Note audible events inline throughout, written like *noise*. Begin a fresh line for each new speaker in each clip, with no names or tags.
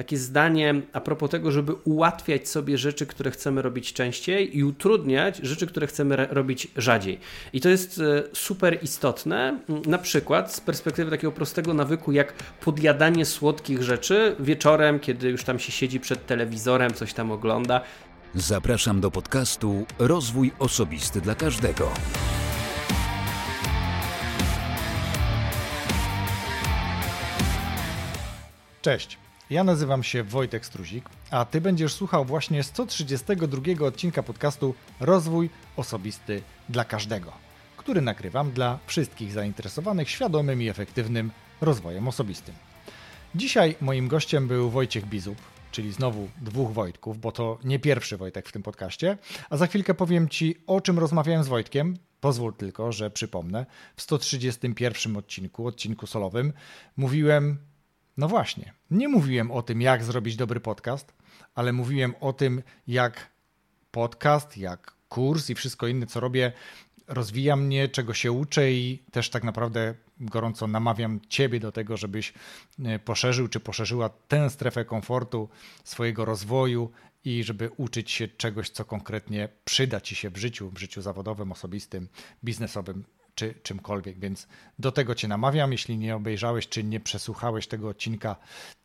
takie zdanie a propos tego, żeby ułatwiać sobie rzeczy, które chcemy robić częściej i utrudniać rzeczy, które chcemy robić rzadziej. I to jest e, super istotne, na przykład z perspektywy takiego prostego nawyku, jak podjadanie słodkich rzeczy wieczorem, kiedy już tam się siedzi przed telewizorem, coś tam ogląda.
Zapraszam do podcastu Rozwój Osobisty dla Każdego.
Cześć. Ja nazywam się Wojtek Struzik, a Ty będziesz słuchał właśnie 132 odcinka podcastu Rozwój Osobisty dla Każdego, który nagrywam dla wszystkich zainteresowanych świadomym i efektywnym rozwojem osobistym. Dzisiaj moim gościem był Wojciech Bizub, czyli znowu dwóch Wojtków, bo to nie pierwszy Wojtek w tym podcaście, a za chwilkę powiem Ci, o czym rozmawiałem z Wojtkiem. Pozwól tylko, że przypomnę, w 131 odcinku, odcinku solowym, mówiłem no właśnie, nie mówiłem o tym, jak zrobić dobry podcast, ale mówiłem o tym, jak podcast, jak kurs i wszystko inne, co robię, rozwija mnie, czego się uczę i też tak naprawdę gorąco namawiam Ciebie do tego, żebyś e, poszerzył czy poszerzyła tę strefę komfortu swojego rozwoju i żeby uczyć się czegoś, co konkretnie przyda Ci się w życiu, w życiu zawodowym, osobistym, biznesowym czy czymkolwiek, więc do tego Cię namawiam. Jeśli nie obejrzałeś czy nie przesłuchałeś tego odcinka,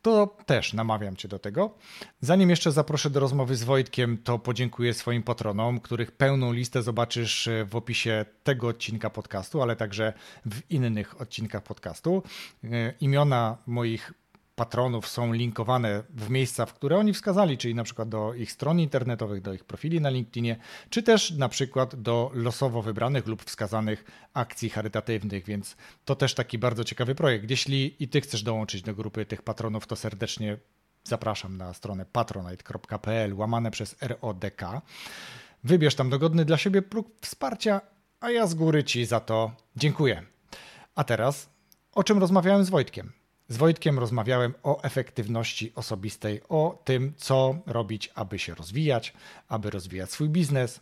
to też namawiam Cię do tego. Zanim jeszcze zaproszę do rozmowy z Wojtkiem, to podziękuję swoim patronom, których pełną listę zobaczysz w opisie tego odcinka podcastu, ale także w innych odcinkach podcastu. E, imiona moich patronów są linkowane w miejsca, w które oni wskazali, czyli na przykład do ich stron internetowych, do ich profili na LinkedInie, czy też na przykład do losowo wybranych lub wskazanych akcji charytatywnych, więc to też taki bardzo ciekawy projekt. Jeśli i ty chcesz dołączyć do grupy tych patronów, to serdecznie zapraszam na stronę patronite.pl łamane przez RODK. Wybierz tam dogodny dla siebie próg wsparcia, a ja z góry Ci za to dziękuję. A teraz o czym rozmawiałem z Wojtkiem? Z Wojtkiem rozmawiałem o efektywności osobistej, o tym, co robić, aby się rozwijać, aby rozwijać swój biznes.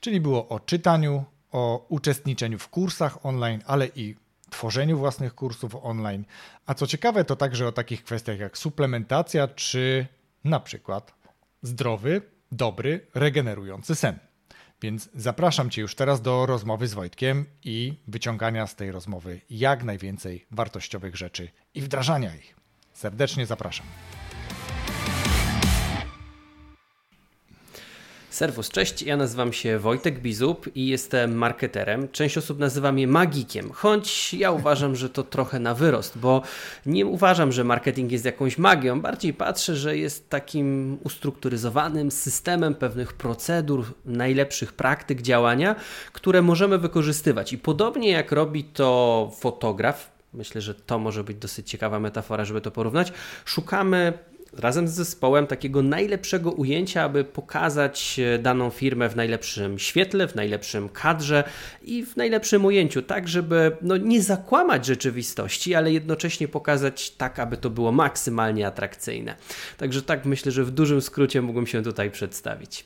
Czyli było o czytaniu, o uczestniczeniu w kursach online, ale i tworzeniu własnych kursów online. A co ciekawe, to także o takich kwestiach jak suplementacja, czy na przykład zdrowy, dobry, regenerujący sen. Więc zapraszam Cię już teraz do rozmowy z Wojtkiem i wyciągania z tej rozmowy jak najwięcej wartościowych rzeczy i wdrażania ich. Serdecznie zapraszam.
Serwus, cześć, ja nazywam się Wojtek Bizub i jestem marketerem. Część osób nazywa mnie magikiem, choć ja uważam, że to trochę na wyrost, bo nie uważam, że marketing jest jakąś magią. Bardziej patrzę, że jest takim ustrukturyzowanym systemem pewnych procedur, najlepszych praktyk działania, które możemy wykorzystywać. I podobnie jak robi to fotograf, myślę, że to może być dosyć ciekawa metafora, żeby to porównać, szukamy razem z zespołem takiego najlepszego ujęcia, aby pokazać e, daną firmę w najlepszym świetle, w najlepszym kadrze i w najlepszym ujęciu, tak żeby no, nie zakłamać rzeczywistości, ale jednocześnie pokazać tak, aby to było maksymalnie atrakcyjne. Także tak myślę, że w dużym skrócie mógłbym się tutaj przedstawić.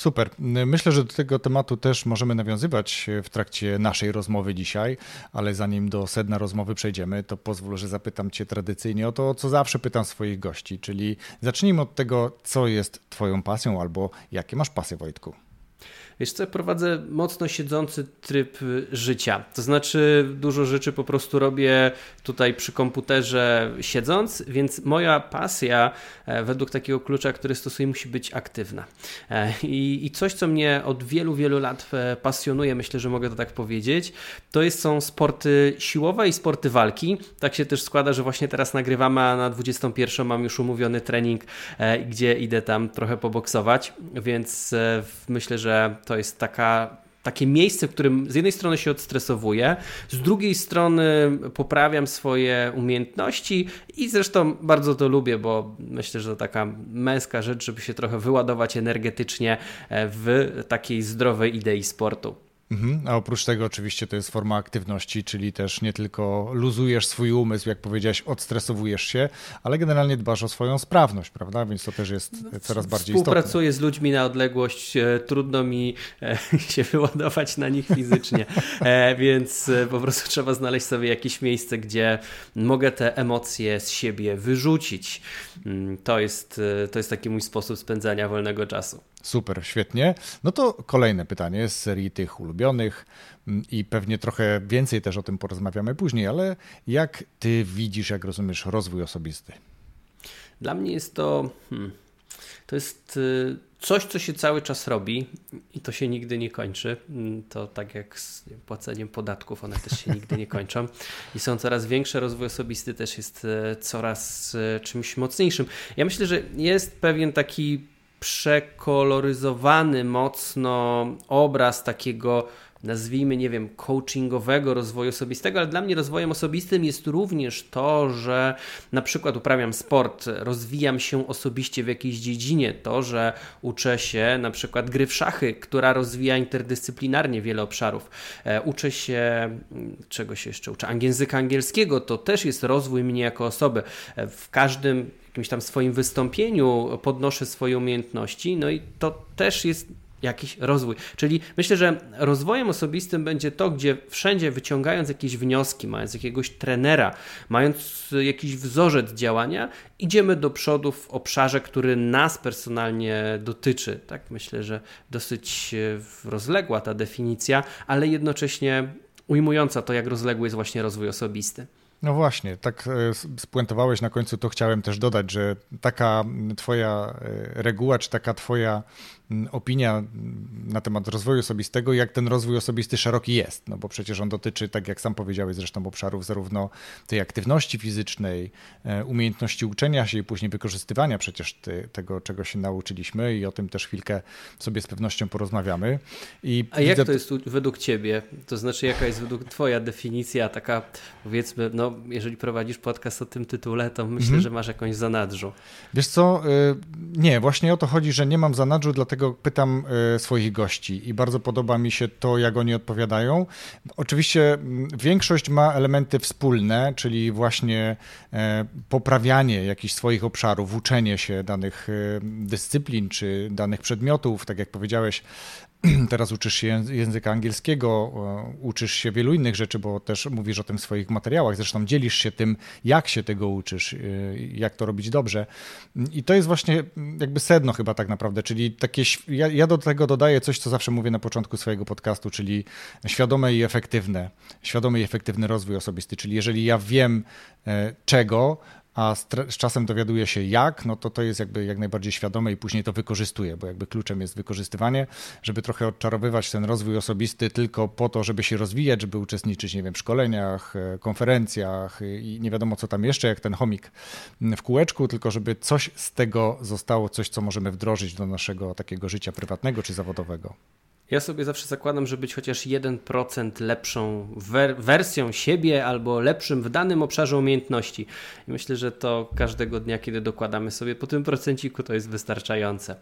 Super. Myślę, że do tego tematu też możemy nawiązywać w trakcie naszej rozmowy dzisiaj, ale zanim do sedna rozmowy przejdziemy, to pozwól, że zapytam Cię tradycyjnie o to, co zawsze pytam swoich gości, czyli zacznijmy od tego, co jest Twoją pasją albo jakie masz pasje, Wojtku.
Wiesz co, prowadzę mocno siedzący tryb życia. To znaczy, dużo rzeczy po prostu robię tutaj przy komputerze siedząc, więc moja pasja e, według takiego klucza, który stosuję, musi być aktywna. E, I, I, coś, co mnie od wielu, wielu lat e, pasjonuje, myślę, że mogę to tak powiedzieć, to jest, są sporty siłowe i sporty walki. Tak się też składa, że właśnie teraz nagrywamy, a na 21 mam już umówiony trening, gdzie idę tam trochę poboksować, więc myślę, że to jest taka takie miejsce, w którym z jednej strony się odstresowuję, z drugiej strony poprawiam swoje umiejętności i zresztą bardzo to lubię, bo myślę, że to taka męska rzecz, żeby się trochę wyładować energetycznie e, w takiej zdrowej idei sportu.
Mhm. A oprócz tego oczywiście to jest forma aktywności, czyli też nie tylko luzujesz swój umysł, jak powiedziałeś, odstresowujesz się, ale generalnie dbasz o swoją sprawność, prawda? Więc to też jest no, coraz bardziej
istotne. Współpracuję z ludźmi na odległość, e, trudno mi e, *laughs* się wyładować na nich fizycznie, e, więc po prostu trzeba znaleźć sobie jakieś miejsce, gdzie mogę te emocje z siebie wyrzucić. Mm, to jest, to jest taki mój sposób spędzania wolnego czasu.
Super, świetnie. No to kolejne pytanie z serii tych ulubionych mm, i pewnie trochę więcej też o tym porozmawiamy później, ale jak ty widzisz, jak rozumiesz rozwój osobisty?
Dla mnie jest to. Hmm, to jest y, coś, co się cały czas robi i to się nigdy nie kończy. Mm, to tak jak z płaceniem podatków, one też się *laughs* nigdy nie kończą i są coraz większe. Rozwój osobisty też jest y, coraz y, czymś mocniejszym. Ja myślę, że jest pewien taki przekoloryzowany mocno obraz takiego nazwijmy, nie wiem, coachingowego rozwoju osobistego, ale dla mnie rozwojem osobistym jest również to, że na przykład uprawiam sport, rozwijam się osobiście w jakiejś dziedzinie, to, że uczę się na przykład gry w szachy, która rozwija interdyscyplinarnie wiele obszarów. E, uczę się, mm, czego się jeszcze uczę, języka angielskiego, to też jest rozwój mnie jako osoby. E, w każdym jakimś tam swoim wystąpieniu podnoszę swoje umiejętności, no i to też jest jakiś rozwój. Czyli myślę, że rozwojem osobistym będzie to, gdzie wszędzie wyciągając jakieś wnioski, mając jakiegoś trenera, mając jakiś wzorzec działania, idziemy do przodu w obszarze, który nas personalnie dotyczy. Tak myślę, że dosyć rozległa ta definicja, ale jednocześnie ujmująca to, jak rozległy jest właśnie rozwój osobisty.
No właśnie, tak e, spuentowałeś na końcu, to chciałem też dodać, że taka twoja e, reguła, czy taka twoja opinia na temat rozwoju osobistego, jak ten rozwój osobisty szeroki jest, no bo przecież on dotyczy, tak jak sam powiedziałeś zresztą, obszarów zarówno tej aktywności fizycznej, e, umiejętności uczenia się i później wykorzystywania przecież te, tego, czego się nauczyliśmy i o tym też chwilkę sobie z pewnością porozmawiamy.
I A jak to jest według ciebie? To znaczy, jaka jest według twoja definicja taka, powiedzmy, no jeżeli prowadzisz podcast o tym tytule, to myślę, mhm. że masz jakąś zanadrzu.
Wiesz co, y, nie, właśnie o to chodzi, że nie mam zanadrzu, dlatego dlatego pytam e, swoich gości i bardzo podoba mi się to, jak oni odpowiadają. Oczywiście większość ma elementy wspólne, czyli właśnie e, poprawianie jakichś swoich obszarów, uczenie się danych e, dyscyplin czy danych przedmiotów, tak jak powiedziałeś, *clears throat* teraz uczysz się języka angielskiego, uczysz się wielu innych rzeczy, bo też mówisz o tym w swoich materiałach, zresztą dzielisz się tym, jak się tego uczysz, y, jak to robić dobrze. I to jest właśnie jakby sedno chyba tak naprawdę, czyli takie, ja, ja do tego dodaję coś, co zawsze mówię na początku swojego podcastu, czyli świadome i efektywne, świadomy i efektywny rozwój osobisty, czyli jeżeli ja wiem e, czego, a z, z, czasem dowiaduje się jak, no to to jest jakby jak najbardziej świadome i później to wykorzystuje, bo jakby kluczem jest wykorzystywanie, żeby trochę odczarowywać ten rozwój osobisty tylko po to, żeby się rozwijać, żeby uczestniczyć, nie wiem, w szkoleniach, e, konferencjach i nie wiadomo co tam jeszcze, jak ten chomik w kółeczku, tylko żeby coś z tego zostało, coś co możemy wdrożyć do naszego takiego życia prywatnego czy zawodowego.
Ja sobie zawsze zakładam, że być chociaż 1% lepszą wer wersją siebie albo lepszym w danym obszarze umiejętności. I myślę, że to każdego dnia, kiedy dokładamy sobie po tym procenciku, to jest wystarczające.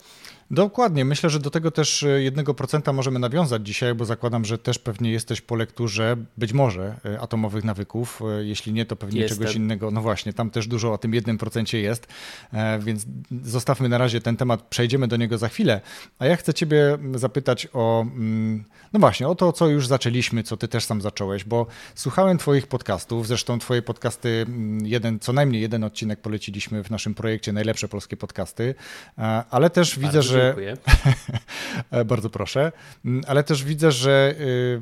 Dokładnie. Myślę, że do tego też 1% e, możemy nawiązać dzisiaj, bo zakładam, że też pewnie jesteś po lekturze być może e, atomowych nawyków. E, jeśli nie, to pewnie Jestem. czegoś innego. No właśnie, tam też dużo o tym 1% jest, więc zostawmy na razie ten temat, przejdziemy do niego za chwilę. A ja chcę Ciebie zapytać o, mm, no właśnie, o to, co już zaczęliśmy, co Ty też sam zacząłeś, bo słuchałem Twoich podcastów, zresztą Twoje podcasty, mm, jeden, co najmniej jeden odcinek poleciliśmy w naszym projekcie Najlepsze Polskie Podcasty, ale też widzę, że
Dziękuję. *laughs*
Bardzo proszę. Mm, ale też widzę, że y,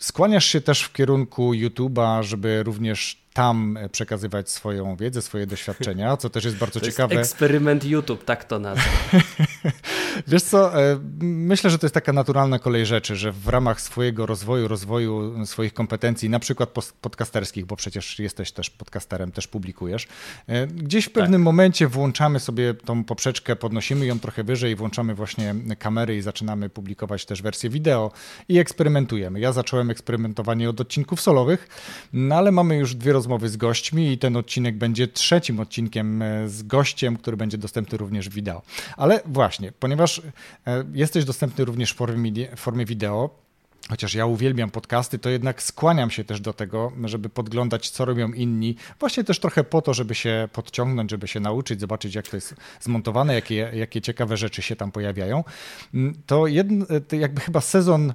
skłaniasz się też w kierunku YouTube'a, żeby również tam przekazywać swoją wiedzę, swoje doświadczenia, co też jest bardzo
to
ciekawe.
Jest eksperyment YouTube, tak to nazwę. *laughs*
Wiesz co, e, myślę, że to jest taka naturalna kolej rzeczy, że w ramach swojego rozwoju, rozwoju swoich kompetencji, na przykład podcasterskich, bo przecież jesteś też podcasterem, też publikujesz, e, gdzieś w pewnym tak. momencie włączamy sobie tą poprzeczkę, podnosimy ją trochę wyżej, włączamy właśnie kamery i zaczynamy publikować też wersję wideo i eksperymentujemy. Ja zacząłem eksperymentowanie od odcinków solowych, no ale mamy już dwie rozmowy z gośćmi i ten odcinek będzie trzecim odcinkiem e, z gościem, który będzie dostępny również wideo. Ale właśnie, ponieważ e, jesteś dostępny również w formie, formie wideo, chociaż ja uwielbiam podcasty, to jednak skłaniam się też do tego, żeby podglądać, co robią inni. Właśnie też trochę po to, żeby się podciągnąć, żeby się nauczyć, zobaczyć, jak to jest zmontowane, jakie, jakie ciekawe rzeczy się tam pojawiają. Mm, jedn, to jakby chyba sezon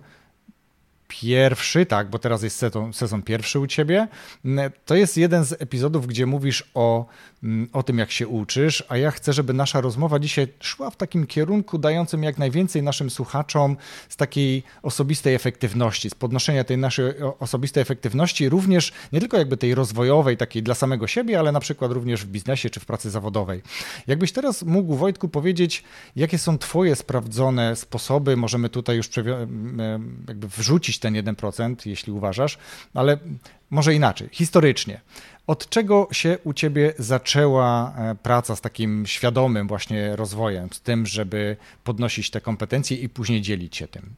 pierwszy, tak, bo teraz jest sezon, sezon pierwszy u ciebie. Mm, to jest jeden z epizodów, gdzie mówisz o Mm, o tym, jak się uczysz, a ja chcę, żeby nasza rozmowa dzisiaj szła w takim kierunku dającym jak najwięcej naszym słuchaczom z takiej osobistej efektywności, z podnoszenia tej naszej osobistej efektywności, również nie tylko jakby tej rozwojowej, takiej dla samego siebie, ale na przykład również w biznesie czy w pracy zawodowej. Jakbyś teraz mógł, Wojtku, powiedzieć, jakie są Twoje sprawdzone sposoby, możemy tutaj już jakby wrzucić ten 1%, jeśli uważasz, ale może inaczej, historycznie. Od czego się u ciebie zaczęła e, praca z takim świadomym właśnie rozwojem, z tym, żeby podnosić te kompetencje i później dzielić się tym?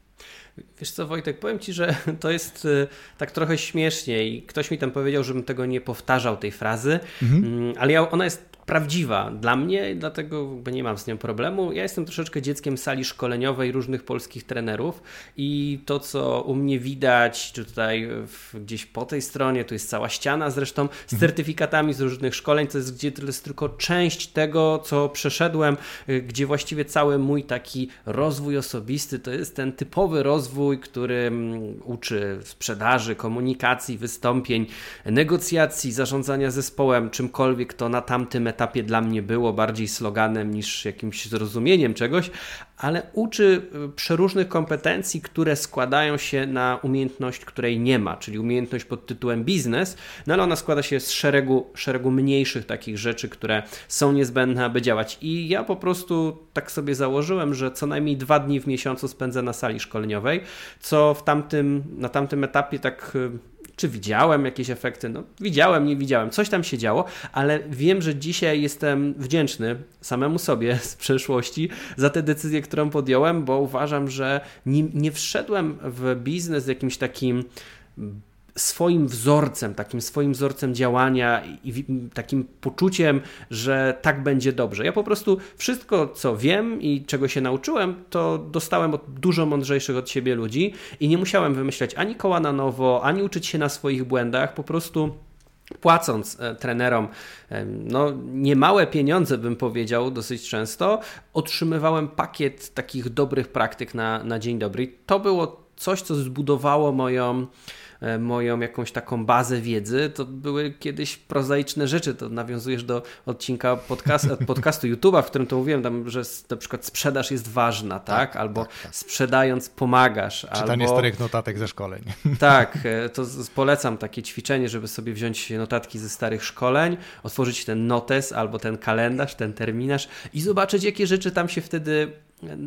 Wiesz co, Wojtek, powiem Ci, że *laughs* to jest e, tak trochę śmiesznie i ktoś mi tam powiedział, żebym tego nie powtarzał, tej frazy, mhm. Mm, ale ja, ona jest prawdziwa dla mnie, dlatego nie mam z nią problemu. Ja jestem troszeczkę dzieckiem sali szkoleniowej różnych polskich trenerów i to, co u mnie widać, czy tutaj gdzieś po tej stronie, tu jest cała ściana zresztą z mhm. certyfikatami z różnych szkoleń, to jest gdzie to jest tylko część tego, co przeszedłem, y, gdzie właściwie cały mój taki rozwój osobisty to jest ten typowy rozwój, który mm, uczy sprzedaży, komunikacji, wystąpień, negocjacji, zarządzania zespołem, czymkolwiek to na tamtym etapie etapie dla mnie było bardziej sloganem niż jakimś zrozumieniem czegoś, ale uczy y, przeróżnych kompetencji, które składają się na umiejętność, której nie ma, czyli umiejętność pod tytułem biznes, no ale ona składa się z szeregu, szeregu mniejszych takich rzeczy, które są niezbędne, aby działać. I ja po prostu tak sobie założyłem, że co najmniej dwa dni w miesiącu spędzę na sali szkoleniowej, co w tamtym, na tamtym etapie tak y, czy widziałem jakieś efekty? No, widziałem, nie widziałem. Coś tam się działo, ale wiem, że dzisiaj jestem wdzięczny samemu sobie *laughs* z przeszłości za tę decyzję, którą podjąłem, bo uważam, że nie, nie wszedłem w biznes jakimś takim swoim wzorcem, takim swoim wzorcem działania i takim poczuciem, że tak będzie dobrze. Ja po prostu wszystko, co wiem i czego się nauczyłem, to dostałem od dużo mądrzejszych od siebie ludzi i nie musiałem wymyślać ani koła na nowo, ani uczyć się na swoich błędach, po prostu płacąc e, trenerom no, niemałe pieniądze, bym powiedział, dosyć często, otrzymywałem pakiet takich dobrych praktyk na, na dzień dobry. To było coś, co zbudowało moją moją jakąś taką bazę wiedzy, to były kiedyś prozaiczne rzeczy. To nawiązujesz do odcinka podcast, *laughs* podcastu YouTube'a, w którym to mówiłem, tam, że na przykład sprzedaż jest ważna, tak? tak albo tak, tak. sprzedając pomagasz.
Czytanie
albo...
starych notatek ze szkoleń. *laughs*
Tak, e, to polecam takie ćwiczenie, żeby sobie wziąć notatki ze starych szkoleń, otworzyć ten notes albo ten kalendarz, ten terminarz i zobaczyć, jakie rzeczy tam się wtedy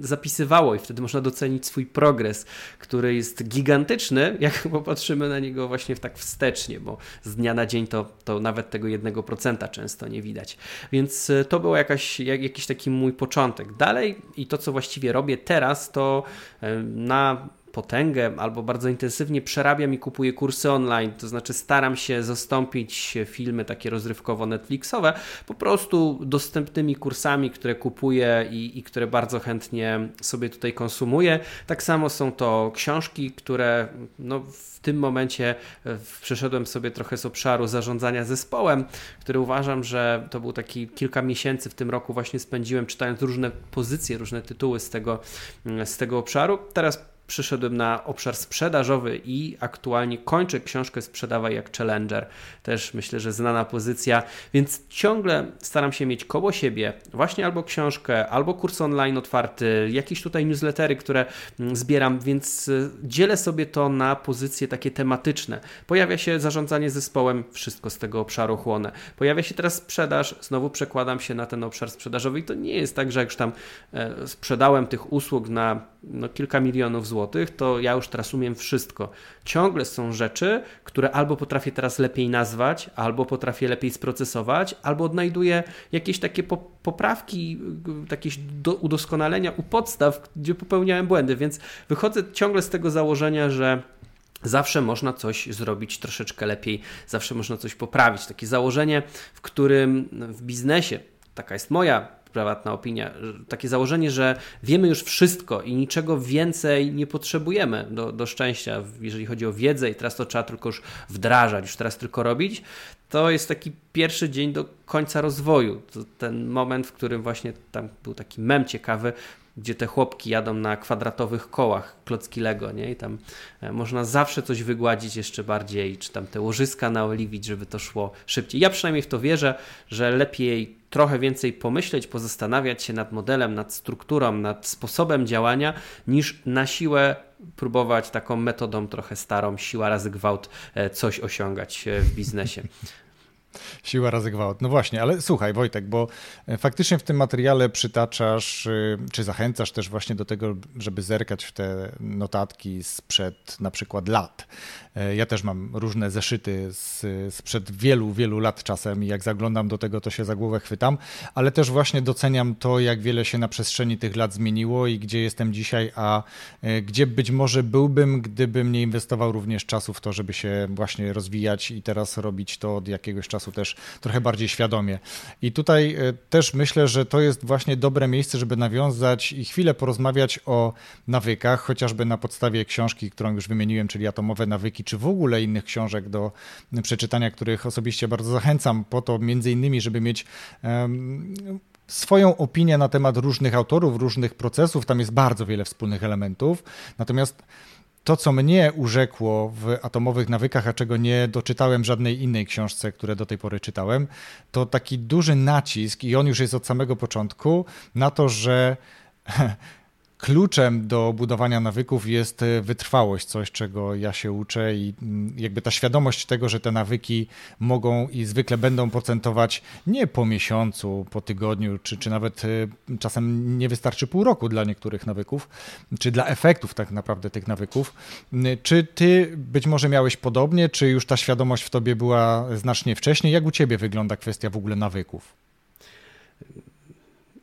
zapisywało i wtedy można docenić swój progres, który jest gigantyczny, jak *laughs* popatrzymy na niego właśnie tak wstecznie, bo z dnia na dzień to, to nawet tego jednego procenta często nie widać. Więc e, to był jakaś, jak, jakiś taki mój początek. Dalej i to, co właściwie robię teraz, to e, na potęgę albo bardzo intensywnie przerabiam i kupuję kursy online, to znaczy staram się zastąpić filmy takie rozrywkowo-netflixowe po prostu dostępnymi kursami, które kupuję i, i które bardzo chętnie sobie tutaj konsumuję. Tak samo są to książki, które no, w tym momencie przeszedłem sobie trochę z obszaru zarządzania zespołem, który uważam, że to był taki kilka miesięcy w tym roku właśnie spędziłem czytając różne pozycje, różne tytuły z tego, z tego obszaru. Teraz przyszedłem na obszar sprzedażowy i aktualnie kończę książkę Sprzedawaj jak Challenger. Też myślę, że znana pozycja, więc ciągle staram się mieć koło siebie właśnie albo książkę, albo kurs online otwarty, jakieś tutaj newslettery, które mm, zbieram, więc y, dzielę sobie to na pozycje takie tematyczne. Pojawia się zarządzanie zespołem, wszystko z tego obszaru chłonę. Pojawia się teraz sprzedaż, znowu przekładam się na ten obszar sprzedażowy i to nie jest tak, że jak już tam e, sprzedałem tych usług na no, kilka milionów złotych, to ja już teraz umiem wszystko. Ciągle są rzeczy, które albo potrafię teraz lepiej nazwać, albo potrafię lepiej sprocesować, albo odnajduję jakieś takie poprawki, jakieś udoskonalenia u podstaw, gdzie popełniałem błędy, więc wychodzę ciągle z tego założenia, że Zawsze można coś zrobić troszeczkę lepiej, zawsze można coś poprawić. Takie założenie, w którym w biznesie, taka jest moja prywatna opinia, takie założenie, że wiemy już wszystko i niczego więcej nie potrzebujemy do, do szczęścia, jeżeli chodzi o wiedzę i teraz to trzeba tylko już wdrażać, już teraz tylko robić, to jest taki pierwszy dzień do końca rozwoju. To ten moment, w którym właśnie tam był taki mem ciekawy, gdzie te chłopki jadą na kwadratowych kołach, klocki Lego, nie? I tam e, można zawsze coś wygładzić jeszcze bardziej, czy tam te łożyska naoliwić, żeby to szło szybciej. Ja przynajmniej w to wierzę, że lepiej trochę więcej pomyśleć, pozastanawiać się nad modelem, nad strukturą, nad sposobem działania, niż na siłę próbować taką metodą trochę starą, siła razy gwałt, e, coś osiągać e, w biznesie.
Siła razy gwałt. No właśnie, ale słuchaj Wojtek, bo e, faktycznie w tym materiale przytaczasz, y, czy zachęcasz też właśnie do tego, żeby zerkać w te notatki sprzed na przykład lat. E, ja też mam różne zeszyty z, sprzed wielu, wielu lat czasem i jak zaglądam do tego, to się za głowę chwytam, ale też właśnie doceniam to, jak wiele się na przestrzeni tych lat zmieniło i gdzie jestem dzisiaj, a e, gdzie być może byłbym, gdybym nie inwestował również czasu w to, żeby się właśnie rozwijać i teraz robić to od jakiegoś czasu też trochę bardziej świadomie. I tutaj e, też myślę, że to jest właśnie dobre miejsce, żeby nawiązać i chwilę porozmawiać o nawykach, chociażby na podstawie książki, którą już wymieniłem, czyli Atomowe Nawyki, czy w ogóle innych książek do przeczytania, których osobiście bardzo zachęcam, po to między innymi, żeby mieć um, swoją opinię na temat różnych autorów, różnych procesów. Tam jest bardzo wiele wspólnych elementów. Natomiast to, co mnie urzekło w atomowych nawykach, a czego nie doczytałem żadnej innej książce, które do tej pory czytałem, to taki duży nacisk, i on już jest od samego początku, na to, że *laughs* kluczem do budowania nawyków jest e, wytrwałość, coś czego ja się uczę i mm, jakby ta świadomość tego, że te nawyki mogą i zwykle będą procentować nie po miesiącu, po tygodniu, czy, czy nawet e, czasem nie wystarczy pół roku dla niektórych nawyków, czy dla efektów tak naprawdę tych nawyków. Czy ty być może miałeś podobnie, czy już ta świadomość w tobie była znacznie wcześniej? Jak u ciebie wygląda kwestia w ogóle nawyków?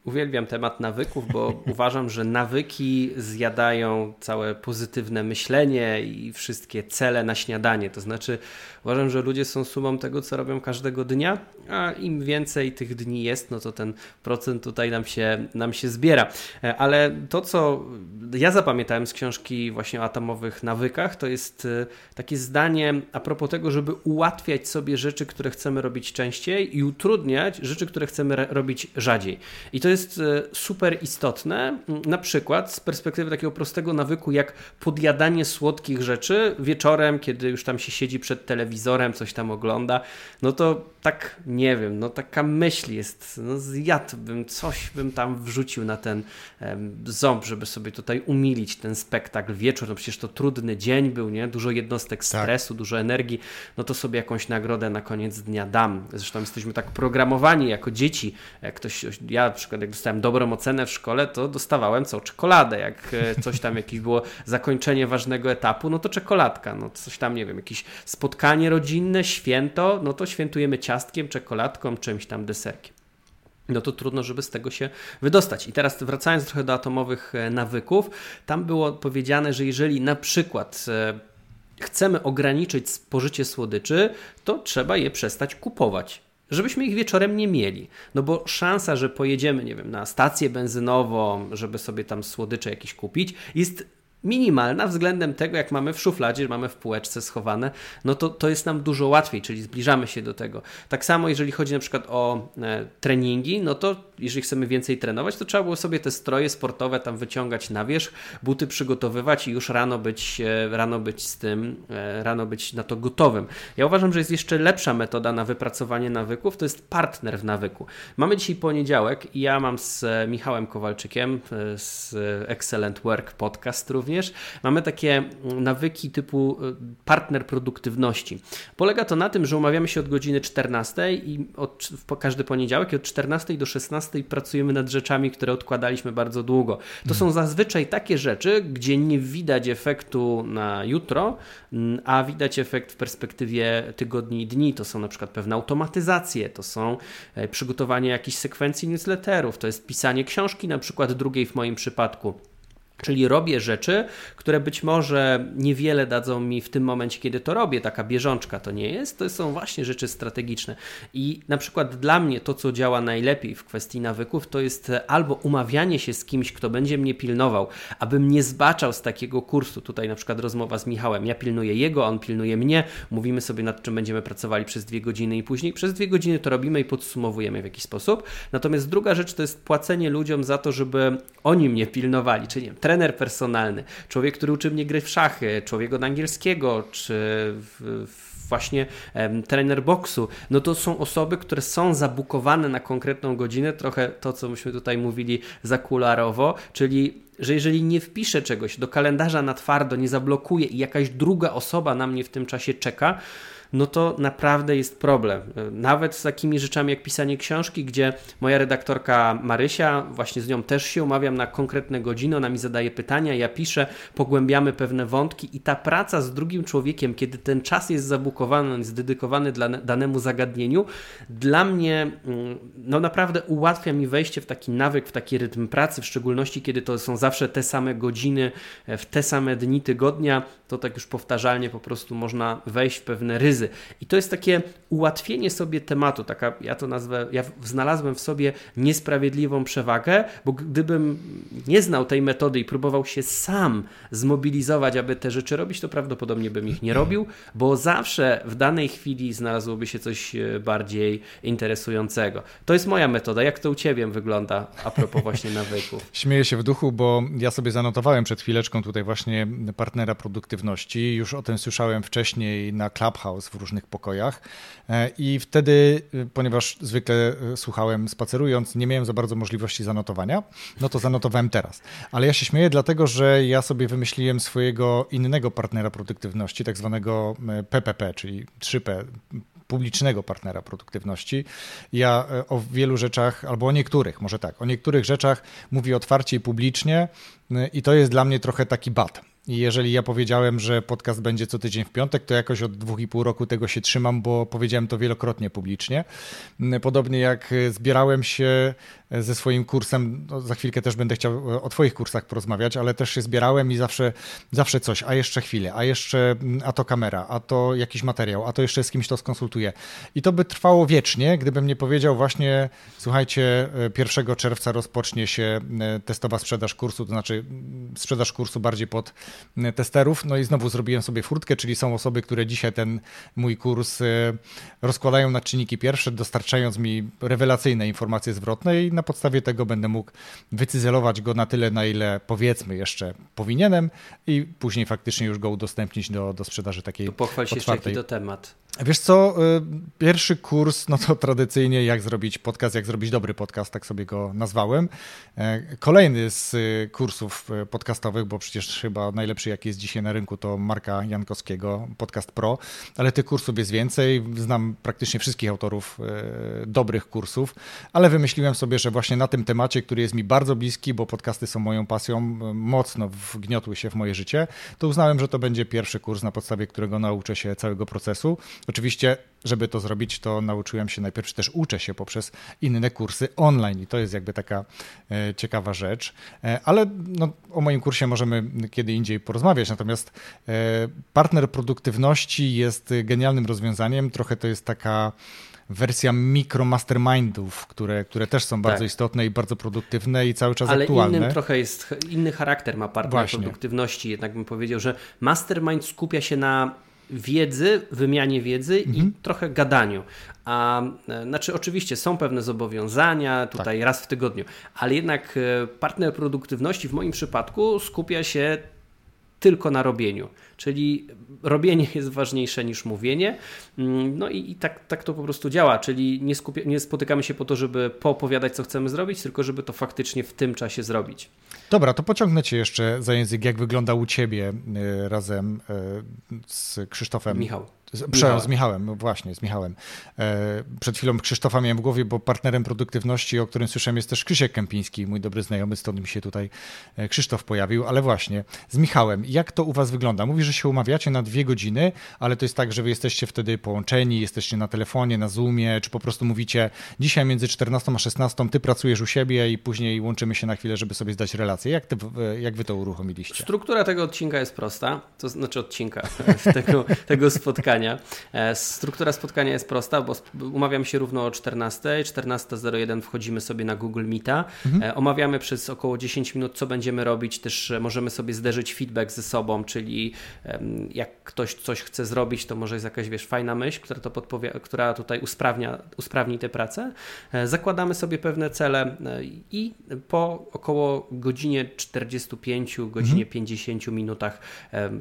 Uwielbiam temat nawyków, bo *laughs* uważam, że nawyki zjadają całe pozytywne myślenie i wszystkie cele na śniadanie. To znaczy, uważam, że ludzie są sumą tego, co robią każdego dnia, a im więcej tych dni jest, no to ten procent tutaj nam się, nam się zbiera. E, ale to, co ja zapamiętałem z książki właśnie o atomowych nawykach, to jest e, takie zdanie a propos tego, żeby ułatwiać sobie rzeczy, które chcemy robić częściej i utrudniać rzeczy, które chcemy robić rzadziej. I to jest jest e, super istotne, na przykład z perspektywy takiego prostego nawyku, jak podjadanie słodkich rzeczy wieczorem, kiedy już tam się siedzi przed telewizorem, coś tam ogląda, no to tak, nie wiem, no taka myśl jest, no zjadłbym, coś bym tam wrzucił na ten um, ząb, żeby sobie tutaj umilić ten spektakl wieczór, no przecież to trudny dzień był, nie, dużo jednostek tak. stresu, tak. dużo energii, no to sobie jakąś nagrodę na koniec dnia dam. Zresztą jesteśmy tak programowani jako dzieci, jak ktoś, ja na przykład jak dostałem dobrą ocenę w szkole, to dostawałem co? Czekoladę. Jak e, coś tam jakieś było zakończenie ważnego etapu, no to czekoladka. No coś tam, nie wiem, jakieś spotkanie rodzinne, święto, no to świętujemy ciastkiem, czekoladką, czymś tam deserkiem no to trudno, żeby z tego się wydostać. I teraz wracając trochę do atomowych e, nawyków, tam było powiedziane, że jeżeli na przykład e, chcemy ograniczyć spożycie słodyczy, to trzeba je przestać kupować żebyśmy ich wieczorem nie mieli. No bo szansa, że pojedziemy, nie wiem, na stację benzynową, żeby sobie tam słodycze jakieś kupić, jest minimalna względem tego, jak mamy w szufladzie, mamy w półeczce schowane, no to, to jest nam dużo łatwiej, czyli zbliżamy się do tego. Tak samo, jeżeli chodzi na przykład o e, treningi, no to jeżeli chcemy więcej trenować, to trzeba było sobie te stroje sportowe tam wyciągać na wierzch, buty przygotowywać i już rano być, e, rano być z tym, e, rano być na to gotowym. Ja uważam, że jest jeszcze lepsza metoda na wypracowanie nawyków, to jest partner w nawyku. Mamy dzisiaj poniedziałek i ja mam z Michałem Kowalczykiem e, z Excellent Work Podcast również, mamy takie nawyki typu partner produktywności. Polega to na tym, że umawiamy się od godziny 14 i od, każdy poniedziałek i od 14 do 16 i pracujemy nad rzeczami, które odkładaliśmy bardzo długo. To są zazwyczaj takie rzeczy, gdzie nie widać efektu na jutro, a widać efekt w perspektywie tygodni i dni. To są na przykład pewne automatyzacje, to są e, przygotowanie jakichś sekwencji newsletterów, to jest pisanie książki, na przykład drugiej w moim przypadku Czyli robię rzeczy, które być może niewiele dadzą mi w tym momencie, kiedy to robię. Taka bieżączka to nie jest. To są właśnie rzeczy strategiczne. I na przykład dla mnie to, co działa najlepiej w kwestii nawyków, to jest albo umawianie się z kimś, kto będzie mnie pilnował, abym nie zbaczał z takiego kursu. Tutaj na przykład rozmowa z Michałem. Ja pilnuję jego, on pilnuje mnie. Mówimy sobie nad czym będziemy pracowali przez dwie godziny i później przez dwie godziny to robimy i podsumowujemy w jakiś sposób. Natomiast druga rzecz to jest płacenie ludziom za to, żeby oni mnie pilnowali. Czyli trener personalny, człowiek, który uczy mnie gry w szachy, człowiek od angielskiego, czy w, właśnie em, trener boksu, no to są osoby, które są zabukowane na konkretną godzinę, trochę to, co myśmy tutaj mówili zakularowo, czyli że jeżeli nie wpiszę czegoś do kalendarza na twardo, nie zablokuję i jakaś druga osoba na mnie w tym czasie czeka, no to naprawdę jest problem. Nawet z takimi rzeczami jak pisanie książki, gdzie moja redaktorka Marysia, właśnie z nią też się umawiam na konkretne godziny, ona mi zadaje pytania, ja piszę, pogłębiamy pewne wątki i ta praca z drugim człowiekiem, kiedy ten czas jest zabukowany, jest dedykowany dla danemu zagadnieniu, dla mnie mm, no naprawdę ułatwia mi wejście w taki nawyk, w taki rytm pracy, w szczególności kiedy to są zawsze te same godziny, w te same dni tygodnia, to tak już powtarzalnie po prostu można wejść w pewne ryzyko i to jest takie ułatwienie sobie tematu, taka, ja to nazwę, ja znalazłem w sobie niesprawiedliwą przewagę, bo gdybym nie znał tej metody i próbował się sam zmobilizować, aby te rzeczy robić, to prawdopodobnie bym ich nie robił, bo zawsze w danej chwili znalazłoby się coś e, bardziej interesującego. To jest moja metoda. Jak to u Ciebie wygląda a propos właśnie nawyków? *laughs*
Śmieję się w duchu, bo ja sobie zanotowałem przed chwileczką tutaj właśnie partnera produktywności. Już o tym słyszałem wcześniej na Clubhouse w różnych pokojach. E, I wtedy, e, ponieważ zwykle e, słuchałem spacerując, nie miałem za bardzo możliwości zanotowania, no to zanotowałem teraz. Ale ja się śmieję, dlatego że ja sobie wymyśliłem swojego innego partnera produktywności, tak zwanego PPP, czyli 3P, publicznego partnera produktywności. Ja o wielu rzeczach, albo o niektórych, może tak, o niektórych rzeczach mówię otwarcie i publicznie i to jest dla mnie trochę taki bat jeżeli ja powiedziałem, że podcast będzie co tydzień w piątek, to jakoś od dwóch i pół roku tego się trzymam, bo powiedziałem to wielokrotnie publicznie. Podobnie jak zbierałem się ze swoim kursem, no za chwilkę też będę chciał o Twoich kursach porozmawiać, ale też się zbierałem i zawsze, zawsze coś, a jeszcze chwilę, a jeszcze, a to kamera, a to jakiś materiał, a to jeszcze z kimś to skonsultuję. I to by trwało wiecznie, gdybym nie powiedział właśnie, słuchajcie, 1 czerwca rozpocznie się e, testowa sprzedaż kursu, to znaczy sprzedaż kursu bardziej pod testerów. No i znowu zrobiłem sobie furtkę, czyli są osoby, które dzisiaj ten mój kurs e, rozkładają na czynniki pierwsze, dostarczając mi rewelacyjne informacje zwrotne i na podstawie tego będę mógł wycyzelować go na tyle, na ile powiedzmy jeszcze powinienem i później faktycznie już go udostępnić do, do sprzedaży takiej
to pochwal się jeszcze to temat.
Wiesz co, y, pierwszy kurs, no to tradycyjnie jak zrobić podcast, jak zrobić dobry podcast, tak sobie go nazwałem. E, kolejny z y, kursów y, podcastowych, bo przecież chyba najlepszy jaki jest dzisiaj na rynku to Marka Jankowskiego, Podcast Pro, ale tych kursów jest więcej. Znam praktycznie wszystkich autorów dobrych kursów, ale wymyśliłem sobie, że właśnie na tym temacie, który jest mi bardzo bliski, bo podcasty są moją pasją, mocno wgniotły się w moje życie, to uznałem, że to będzie pierwszy kurs, na podstawie którego nauczę się całego procesu. Oczywiście, żeby to zrobić, to nauczyłem się najpierw, czy też uczę się poprzez inne kursy online i to jest jakby taka e, ciekawa rzecz. E, ale no, o moim kursie możemy kiedy indziej porozmawiać. Natomiast e, partner produktywności jest genialnym rozwiązaniem. Trochę to jest taka wersja mikro mastermindów, które, które też są bardzo tak. istotne i bardzo produktywne i cały czas
Ale
aktualne.
Ale inny trochę jest, inny charakter ma partner Właśnie. produktywności. Jednak bym powiedział, że mastermind skupia się na wiedzy, wymianie wiedzy mhm. i trochę gadaniu. A e, znaczy, oczywiście są pewne zobowiązania tutaj tak. raz w tygodniu, ale jednak e, partner produktywności w moim przypadku skupia się tylko na robieniu. Czyli robienie jest ważniejsze niż mówienie. Mm, no i, i tak, tak to po prostu działa. Czyli nie, skupia, nie spotykamy się po to, żeby poopowiadać, co chcemy zrobić, tylko żeby to faktycznie w tym czasie zrobić.
Dobra, to pociągnę Cię jeszcze za język, jak wygląda u Ciebie y, razem y, z Krzysztofem.
Michał.
Przepraszam, z Michałem, no właśnie, z Michałem. E, przed chwilą Krzysztofa miałem w głowie, bo partnerem produktywności, o którym słyszałem, jest też Krzysiek Kępiński, mój dobry znajomy, stąd mi się tutaj e, Krzysztof pojawił, ale właśnie, z Michałem, jak to u was wygląda? Mówi, że się umawiacie na dwie godziny, ale to jest tak, że wy jesteście wtedy połączeni, jesteście na telefonie, na Zoomie, czy po prostu mówicie, dzisiaj między 14 a 16 ty pracujesz u siebie i później łączymy się na chwilę, żeby sobie zdać relację. Jak, ty, jak wy to uruchomiliście?
Struktura tego odcinka jest prosta, to znaczy odcinka, *laughs* tego, tego spotkania. E, struktura spotkania jest prosta, bo umawiam się równo o 14, 14.01 wchodzimy sobie na Google Meeta, mhm. E, omawiamy przez około 10 minut, co będziemy robić, też możemy sobie zderzyć feedback ze sobą, czyli jak ktoś coś chce zrobić, to może jest jakaś, wiesz, fajna myśl, która to podpowie, która tutaj usprawnia, usprawni tę pracę. E, zakładamy sobie pewne cele i po około godzinie 45, godzinie mhm. 50 minutach,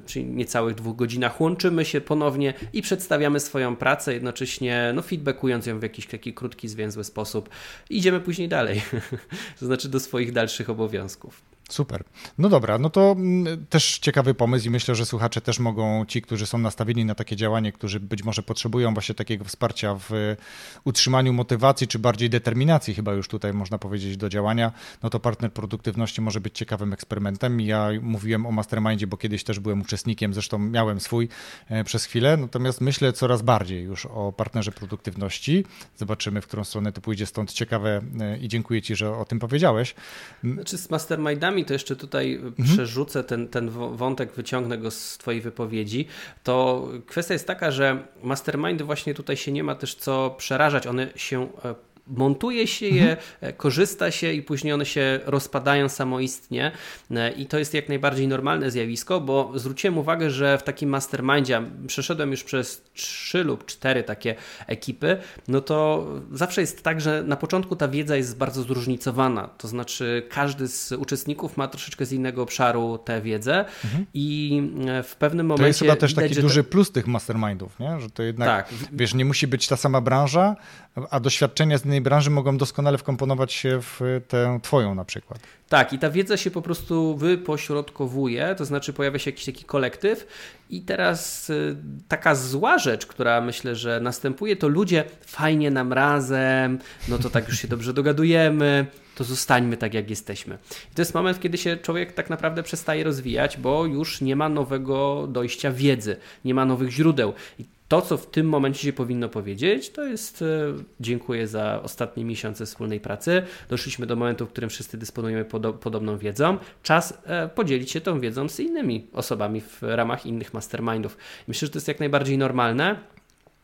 czyli niecałych dwóch godzinach łączymy się ponownie i przedstawiamy swoją pracę, jednocześnie no, feedbackując ją w jakiś taki krótki, zwięzły sposób. Idziemy później dalej, *laughs* to znaczy do swoich dalszych obowiązków.
Super. No dobra, no to mm, też ciekawy pomysł i myślę, że słuchacze też mogą, ci, którzy są nastawieni na takie działanie, którzy być może potrzebują właśnie takiego wsparcia w utrzymaniu motywacji, czy bardziej determinacji, chyba już tutaj można powiedzieć, do działania, no to partner produktywności może być ciekawym eksperymentem. Ja mówiłem o mastermindzie, bo kiedyś też byłem uczestnikiem, zresztą miałem swój e, przez chwilę, natomiast myślę coraz bardziej już o partnerze produktywności. Zobaczymy, w którą stronę to pójdzie, stąd ciekawe e, i dziękuję Ci, że o tym powiedziałeś.
Znaczy z mastermindami to jeszcze tutaj mhm. przerzucę ten, ten wątek, wyciągnę go z Twojej wypowiedzi, to kwestia jest taka, że mastermindy właśnie tutaj się nie ma też co przerażać, one się e, montuje się je. E, korzysta się i później one się rozpadają samoistnie e, i to jest jak najbardziej normalne zjawisko, bo zwróciłem uwagę, że w takim mastermindzie przeszedłem już przez trzy lub cztery takie ekipy, no to zawsze jest tak, że na początku ta wiedza jest bardzo zróżnicowana, to znaczy każdy z uczestników ma troszeczkę z innego obszaru tę wiedzę mhm. i e, w pewnym momencie... To
jest chyba też taki duży plus tych mastermindów, nie? że to jednak, tak. wiesz, nie musi być ta sama branża, a doświadczenia z innej branży mogą doskonale wkomponować się w tę twoją na przykład.
Tak, i ta wiedza się po prostu wypośrodkowuje, to znaczy pojawia się jakiś taki kolektyw i teraz y, taka zła rzecz, która myślę, że następuje, to ludzie fajnie nam razem, no to tak już się dobrze dogadujemy, to zostańmy tak, jak jesteśmy. I to jest moment, kiedy się człowiek tak naprawdę przestaje rozwijać, bo już nie ma nowego dojścia wiedzy, nie ma nowych źródeł. I to, co w tym momencie się powinno powiedzieć, to jest e, dziękuję za ostatnie miesiące wspólnej pracy. Doszliśmy do momentu, w którym wszyscy dysponujemy podobną wiedzą. Czas e, podzielić się tą wiedzą z innymi osobami w ramach innych mastermindów. Myślę, że to jest jak najbardziej normalne.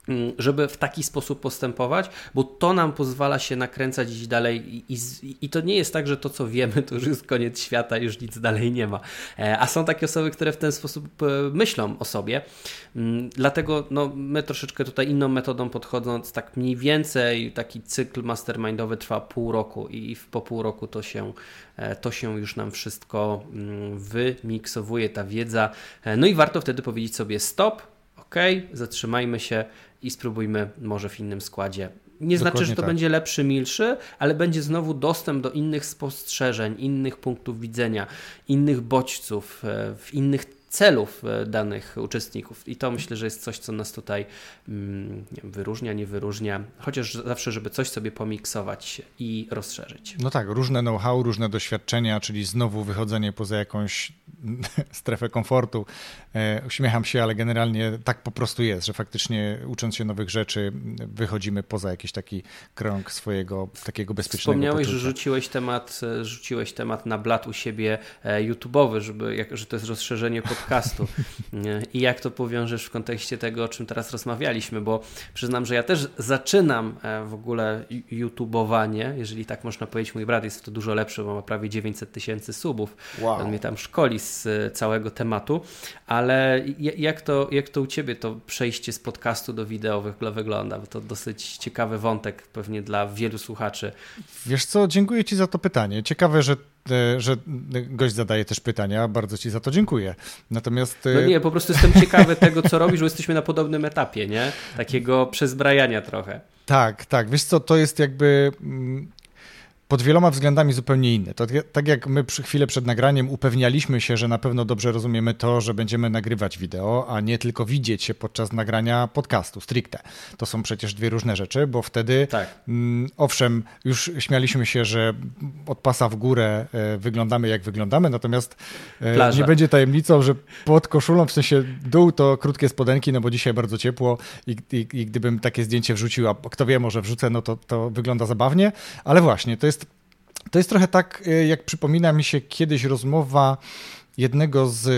Mm, żeby w taki sposób postępować, bo to nam pozwala się nakręcać iść dalej i, i, i, to nie jest tak, że to co wiemy to już jest koniec świata, już nic dalej nie ma. E, a są takie osoby, które w ten sposób e, myślą o sobie. Mm, dlatego no, my troszeczkę tutaj inną metodą podchodząc, tak mniej więcej taki cykl mastermindowy trwa pół roku i po pół roku to się, e, to się już nam wszystko mm, wymiksowuje, ta wiedza. No i warto wtedy powiedzieć sobie stop, ok, zatrzymajmy się i spróbujmy może w innym składzie. Nie Dokładnie znaczy, że to tak. będzie lepszy, milszy, ale będzie znowu dostęp do innych spostrzeżeń, innych punktów widzenia, innych bodźców, e, w innych celów e, danych uczestników. I to myślę, że jest coś, co nas tutaj mm, nie wiem, wyróżnia, nie wyróżnia, chociaż zawsze, żeby coś sobie pomiksować i rozszerzyć.
No tak, różne know-how, różne doświadczenia, czyli znowu wychodzenie poza jakąś *laughs* strefę komfortu. E, uśmiecham się, ale generalnie tak po prostu jest, że faktycznie ucząc się nowych rzeczy, wychodzimy poza jakiś taki krąg swojego takiego bezpiecznego
Wspomniałeś,
poczucia.
że rzuciłeś temat, e, rzuciłeś temat na blat u siebie YouTube'owy, żeby, że to jest rozszerzenie pod podcastu. I jak to powiążesz w kontekście tego, o czym teraz rozmawialiśmy, bo przyznam, że ja też zaczynam e, w ogóle YouTubeowanie, jeżeli tak można powiedzieć. Mój brat jest w to dużo lepszy, bo ma prawie 900 tysięcy subów. Wow. On mnie tam szkoli z e, całego tematu, ale jak to, jak to u Ciebie to przejście z podcastu do wideo wygląda? Bo to dosyć ciekawy wątek pewnie dla wielu słuchaczy.
Wiesz co, dziękuję Ci za to pytanie. Ciekawe, że E, że gość zadaje też pytania. Bardzo Ci za to dziękuję. Natomiast.
E, no nie, po prostu jestem ciekawy tego, co robisz, bo jesteśmy na podobnym etapie, nie? Takiego przezbrajania trochę.
Tak, tak. Wiesz co, to jest jakby. Pod wieloma względami zupełnie inny. To tak jak my przy chwilę przed nagraniem upewnialiśmy się, że na pewno dobrze rozumiemy to, że będziemy nagrywać wideo, a nie tylko widzieć się podczas nagrania podcastu stricte. To są przecież dwie różne rzeczy, bo wtedy tak. mm, owszem, już śmialiśmy się, że od pasa w górę e, wyglądamy jak wyglądamy, natomiast e, nie będzie tajemnicą, że pod koszulą, w sensie dół to krótkie spodenki, no bo dzisiaj bardzo ciepło i, i, i gdybym takie zdjęcie wrzucił, a kto wie, może wrzucę, no to, to wygląda zabawnie, ale właśnie, to jest, to jest trochę tak, e, jak przypomina mi się kiedyś rozmowa jednego z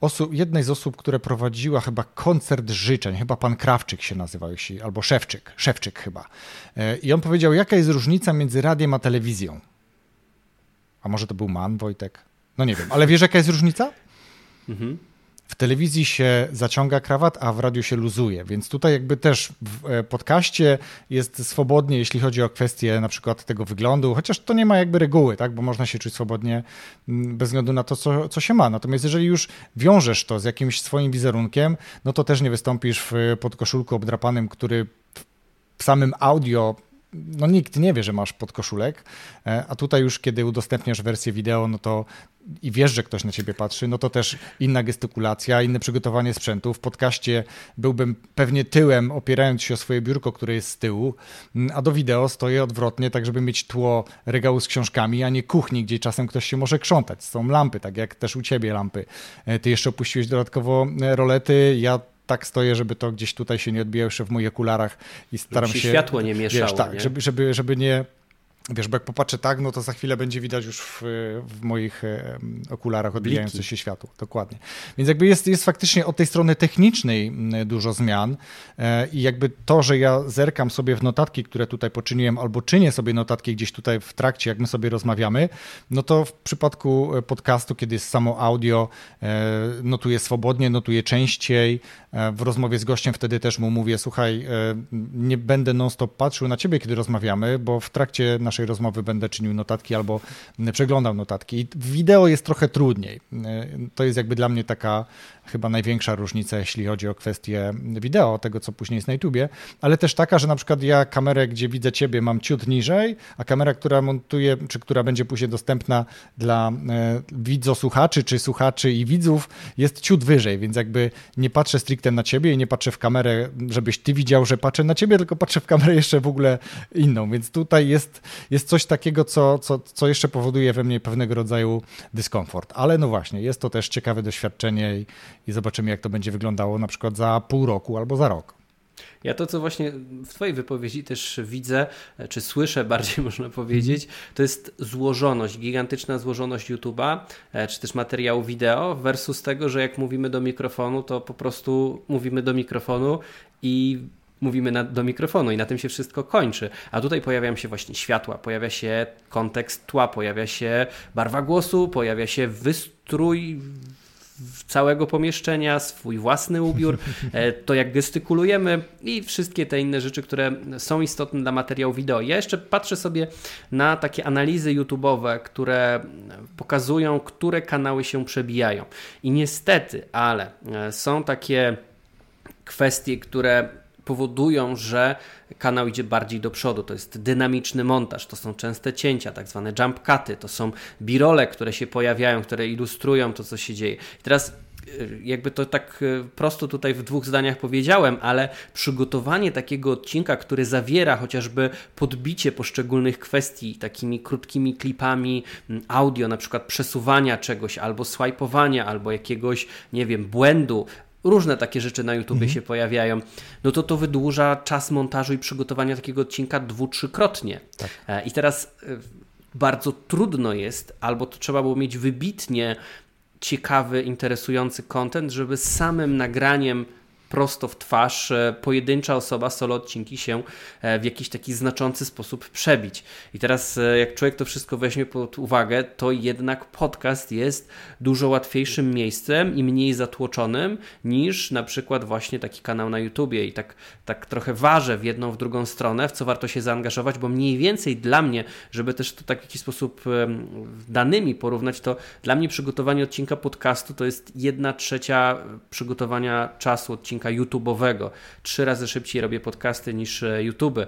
osób, jednej z osób, które prowadziła chyba koncert życzeń, chyba pan Krawczyk się nazywał, albo Szewczyk, Szewczyk chyba. E, I on powiedział, jaka jest różnica między radiem a telewizją. A może to był man, Wojtek? No nie wiem, ale wiesz jaka jest różnica? Mhm w telewizji się zaciąga krawat, a w radiu się luzuje, więc tutaj jakby też w e, podcaście jest swobodnie, jeśli chodzi o kwestię na przykład tego wyglądu, chociaż to nie ma jakby reguły, tak, bo można się czuć swobodnie bez względu na to, co, co się ma. Natomiast jeżeli już wiążesz to z jakimś swoim wizerunkiem, no to też nie wystąpisz w podkoszulku obdrapanym, który w samym audio no nikt nie wie, że masz podkoszulek, e, a tutaj już kiedy udostępniasz wersję wideo, no to i wiesz, że ktoś na ciebie patrzy, no to też inna gestykulacja, inne przygotowanie sprzętu. W podcaście byłbym pewnie tyłem, opierając się o swoje biurko, które jest z tyłu, a do wideo stoję odwrotnie, tak żeby mieć tło regału z książkami, a nie kuchni, gdzie czasem ktoś się może krzątać. Są lampy, tak jak też u ciebie lampy. E, ty jeszcze opuściłeś dodatkowo e, rolety, ja tak stoję, żeby to gdzieś tutaj się nie odbijało jeszcze w moich okularach i staram
się...
światło
nie mieszało. Wiesz,
tak,
nie?
Żeby, żeby, żeby nie Wiesz, bo jak popatrzę tak, no to za chwilę będzie widać już w, w moich e, okularach odbijające się światło. Dokładnie. Więc jakby jest, jest faktycznie od tej strony technicznej dużo zmian e, i jakby to, że ja zerkam sobie w notatki, które tutaj poczyniłem, albo czynię sobie notatki gdzieś tutaj w trakcie, jak my sobie rozmawiamy, no to w przypadku e, podcastu, kiedy jest samo audio, notuję swobodnie, notuję częściej. W rozmowie z gościem wtedy też mu mówię, słuchaj, nie będę non-stop patrzył na ciebie, kiedy rozmawiamy, bo w trakcie naszej naszej rozmowy będę czynił notatki albo przeglądał notatki. W wideo jest trochę trudniej. To jest jakby dla mnie taka chyba największa różnica, jeśli chodzi o kwestię wideo, tego co później jest na YouTubie, ale też taka, że na przykład ja kamerę, gdzie widzę ciebie, mam ciut niżej, a kamera, która montuje, czy która będzie później dostępna dla e, widzosłuchaczy, czy słuchaczy i widzów, jest ciut wyżej, więc jakby nie patrzę stricte na ciebie i nie patrzę w kamerę, żebyś ty widział, że patrzę na ciebie, tylko patrzę w kamerę jeszcze w ogóle inną, więc tutaj jest, jest coś takiego, co, co, co jeszcze powoduje we mnie pewnego rodzaju dyskomfort, ale no właśnie, jest to też ciekawe doświadczenie i, i zobaczymy, jak to będzie wyglądało na przykład za pół roku albo za rok.
Ja to, co właśnie w Twojej wypowiedzi też widzę, czy słyszę bardziej *laughs* można powiedzieć, to jest złożoność, gigantyczna złożoność YouTube'a, e, czy też materiału wideo versus tego, że jak mówimy do mikrofonu, to po prostu mówimy do mikrofonu i mówimy na, do mikrofonu i na tym się wszystko kończy. A tutaj pojawiają się właśnie światła, pojawia się kontekst tła, pojawia się barwa głosu, pojawia się wystrój całego pomieszczenia, swój własny ubiór, *laughs* e, to jak gestykulujemy i wszystkie te inne rzeczy, które są istotne dla materiału wideo. Ja jeszcze patrzę sobie na takie analizy YouTube'owe, które pokazują, które kanały się przebijają. I niestety, ale e, są takie kwestie, które powodują, że kanał idzie bardziej do przodu. To jest dynamiczny montaż, to są częste cięcia, tak zwane jump cuty, to są birole, które się pojawiają, które ilustrują to, co się dzieje. I teraz y, jakby to tak y, prosto tutaj w dwóch zdaniach powiedziałem, ale przygotowanie takiego odcinka, który zawiera chociażby podbicie poszczególnych kwestii takimi krótkimi klipami audio, na przykład przesuwania czegoś albo swajpowania, albo jakiegoś, nie wiem, błędu, różne takie rzeczy na YouTube mhm. się pojawiają, no to to wydłuża czas montażu i przygotowania takiego odcinka dwu, trzykrotnie. Tak. E, I teraz e, bardzo trudno jest, albo to trzeba było mieć wybitnie ciekawy, interesujący content, żeby samym nagraniem prosto w twarz e, pojedyncza osoba, solo odcinki się e, w jakiś taki znaczący sposób przebić. I teraz, e, jak człowiek to wszystko weźmie pod uwagę, to jednak podcast jest dużo łatwiejszym miejscem i mniej zatłoczonym niż na przykład właśnie taki kanał na YouTubie. I tak, tak trochę ważę w jedną, w drugą stronę, w co warto się zaangażować, bo mniej więcej dla mnie, żeby też to tak w jakiś sposób danymi porównać, to dla mnie przygotowanie odcinka podcastu to jest jedna trzecia przygotowania czasu odcinka odcinka YouTube'owego. Trzy razy szybciej robię podcasty niż e, YouTube.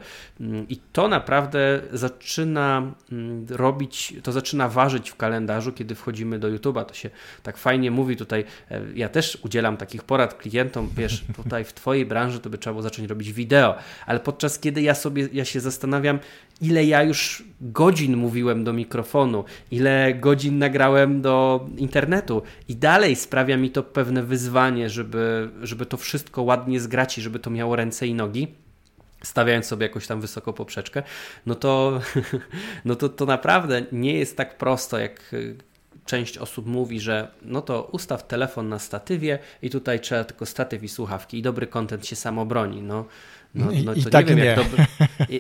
Mm, I to naprawdę zaczyna mm, robić, to zaczyna ważyć w kalendarzu, kiedy wchodzimy do YouTube'a. To się tak fajnie mówi tutaj. E, ja też udzielam takich porad klientom, wiesz, *laughs* tutaj w Twojej branży to by trzeba było zacząć robić wideo, ale podczas kiedy ja sobie, ja się zastanawiam, ile ja już godzin mówiłem do mikrofonu, ile godzin nagrałem do internetu i dalej sprawia mi to pewne wyzwanie, żeby, żeby to wszystko ładnie zgrać i żeby to miało ręce i nogi stawiając sobie jakoś tam wysoko poprzeczkę, no to, *laughs* no to, to naprawdę nie jest tak prosto, jak część osób mówi, że no to ustaw telefon na statywie i tutaj trzeba tylko statyw i słuchawki i dobry kontent się sam obroni. No, no, no
I, to tak nie wiem, nie. jak dobry,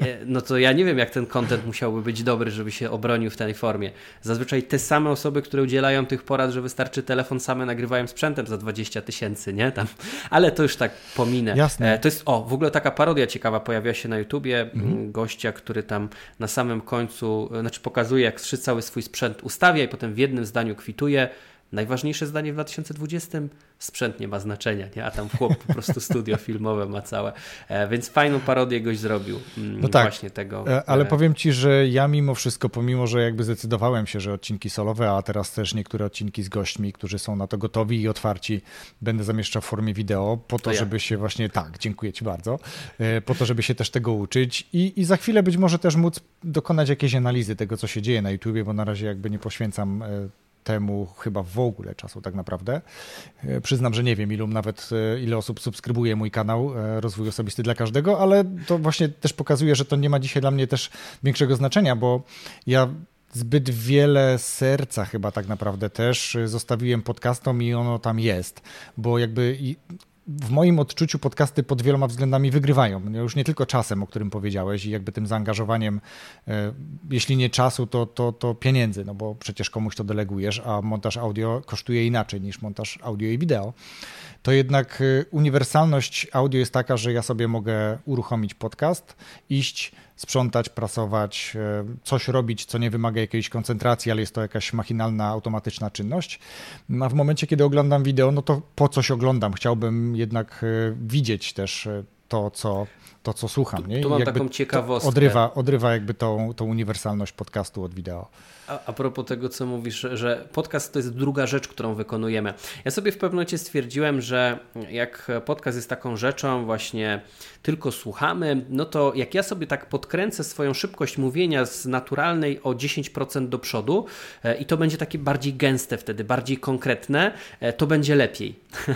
e, no to ja nie wiem, jak ten content musiałby być dobry, żeby się obronił w tej formie. Zazwyczaj te same osoby, które udzielają tych porad, że wystarczy telefon, same nagrywają sprzętem za 20 tysięcy, nie? Tam. Ale to już tak pominę.
Jasne.
E, to jest, o, w ogóle taka parodia ciekawa pojawiła się na YouTubie mhm. gościa, który tam na samym końcu, znaczy pokazuje, jak cały swój sprzęt ustawia i potem w jednym zdaniu kwituje Najważniejsze zdanie w 2020 sprzęt nie ma znaczenia, nie? a tam chłop po prostu studio *laughs* filmowe ma całe. E, więc fajną parodię goś zrobił mm, no tak, właśnie tego.
E, ale e, powiem ci, że ja mimo wszystko, pomimo, że jakby zdecydowałem się, że odcinki solowe, a teraz też niektóre odcinki z gośćmi, którzy są na to gotowi i otwarci, będę zamieszczał w formie wideo, po to, to ja. żeby się właśnie, tak, dziękuję ci bardzo, po to, żeby się też tego uczyć i, i za chwilę być może też móc dokonać jakiejś analizy tego, co się dzieje na YouTubie, bo na razie jakby nie poświęcam temu chyba w ogóle czasu tak naprawdę. E, przyznam, że nie wiem ilu nawet e, ile osób subskrybuje mój kanał e, Rozwój Osobisty dla każdego, ale to właśnie też pokazuje, że to nie ma dzisiaj dla mnie też większego znaczenia, bo ja zbyt wiele serca chyba tak naprawdę też zostawiłem podcastom i ono tam jest, bo jakby w moim odczuciu podcasty pod wieloma względami wygrywają. No już nie tylko czasem, o którym powiedziałeś i jakby tym zaangażowaniem, e, jeśli nie czasu, to, to, to pieniędzy, no bo przecież komuś to delegujesz, a montaż audio kosztuje inaczej niż montaż audio i wideo. To jednak e, uniwersalność audio jest taka, że ja sobie mogę uruchomić podcast, iść sprzątać, prasować, e, coś robić, co nie wymaga jakiejś koncentracji, ale jest to jakaś machinalna, automatyczna czynność. No, a w momencie, kiedy oglądam wideo, no to po coś oglądam? Chciałbym jednak e, widzieć też to, co, to, co słucham.
Nie? Tu mam taką ciekawostkę.
Odrywa, odrywa jakby tą, tą uniwersalność podcastu od wideo.
A, a propos tego, co mówisz, że podcast to jest druga rzecz, którą wykonujemy. Ja sobie w pewnym momencie stwierdziłem, że jak podcast jest taką rzeczą, właśnie tylko słuchamy, no to jak ja sobie tak podkręcę swoją szybkość mówienia z naturalnej o 10% do przodu e, i to będzie takie bardziej gęste wtedy, bardziej konkretne, e, to będzie lepiej.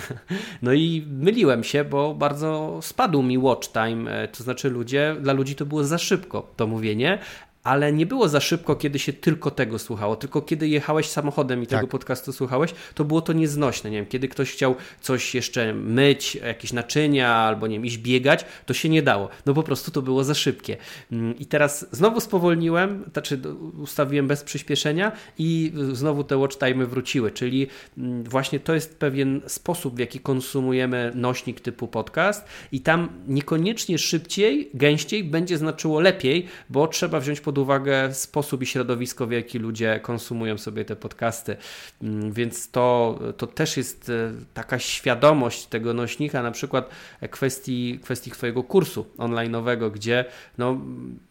*laughs* no i myliłem się, bo bardzo spadł mi watch time, e, to znaczy ludzie, dla ludzi to było za szybko to mówienie, ale nie było za szybko, kiedy się tylko tego słuchało, tylko kiedy jechałeś samochodem i tak. tego podcastu słuchałeś, to było to nieznośne. Nie wiem, kiedy ktoś chciał coś jeszcze myć, jakieś naczynia albo nie wiem, iść biegać, to się nie dało. No po prostu to było za szybkie. Mm, I teraz znowu spowolniłem, znaczy ustawiłem bez przyspieszenia i znowu te watch time wróciły, czyli mm, właśnie to jest pewien sposób, w jaki konsumujemy nośnik typu podcast i tam niekoniecznie szybciej, gęściej będzie znaczyło lepiej, bo trzeba wziąć pod pod uwagę sposób i środowisko, w jaki ludzie konsumują sobie te podcasty. Mm, więc to, to też jest e, taka świadomość tego nośnika, na przykład kwestii, kwestii Twojego kursu online'owego, gdzie no,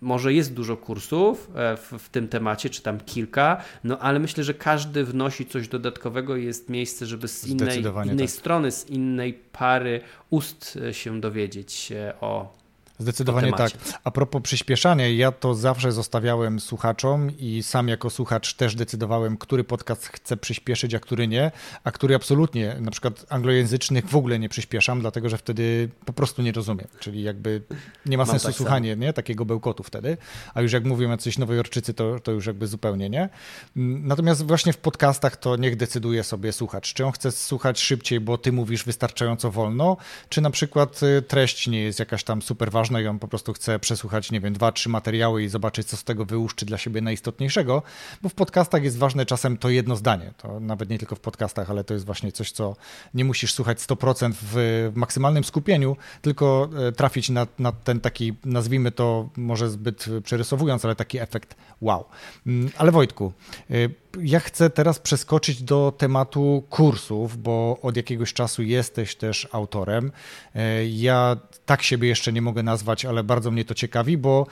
może jest dużo kursów e, w, w tym temacie, czy tam kilka, no ale myślę, że każdy wnosi coś dodatkowego i jest miejsce, żeby z innej, innej tak. strony, z innej pary ust e, się dowiedzieć o
Zdecydowanie tak. A propos przyspieszania, ja to zawsze zostawiałem słuchaczom i sam jako słuchacz też decydowałem, który podcast chcę przyspieszyć, a który nie, a który absolutnie, na przykład anglojęzycznych w ogóle nie przyspieszam, dlatego że wtedy po prostu nie rozumiem. Czyli jakby nie ma sensu tak słuchanie nie? takiego bełkotu wtedy, a już jak mówią jacyś nowojorczycy, to, to już jakby zupełnie nie. Natomiast właśnie w podcastach to niech decyduje sobie słuchacz, czy on chce słuchać szybciej, bo ty mówisz wystarczająco wolno, czy na przykład y, treść nie jest jakaś tam super ważna, ważna i on po prostu chce przesłuchać, nie wiem, dwa, trzy materiały i zobaczyć, co z tego wyłuszczy dla siebie najistotniejszego, bo w podcastach jest ważne czasem to jedno zdanie. To nawet nie tylko w podcastach, ale to jest właśnie coś, co nie musisz słuchać 100% w maksymalnym skupieniu, tylko e, trafić na, na ten taki, nazwijmy to może zbyt przerysowując, ale taki efekt wow. Mm, ale Wojtku, e, ja chcę teraz przeskoczyć do tematu kursów, bo od jakiegoś czasu jesteś też autorem. E, ja tak siebie jeszcze nie mogę nazwać, ale bardzo mnie to ciekawi, bo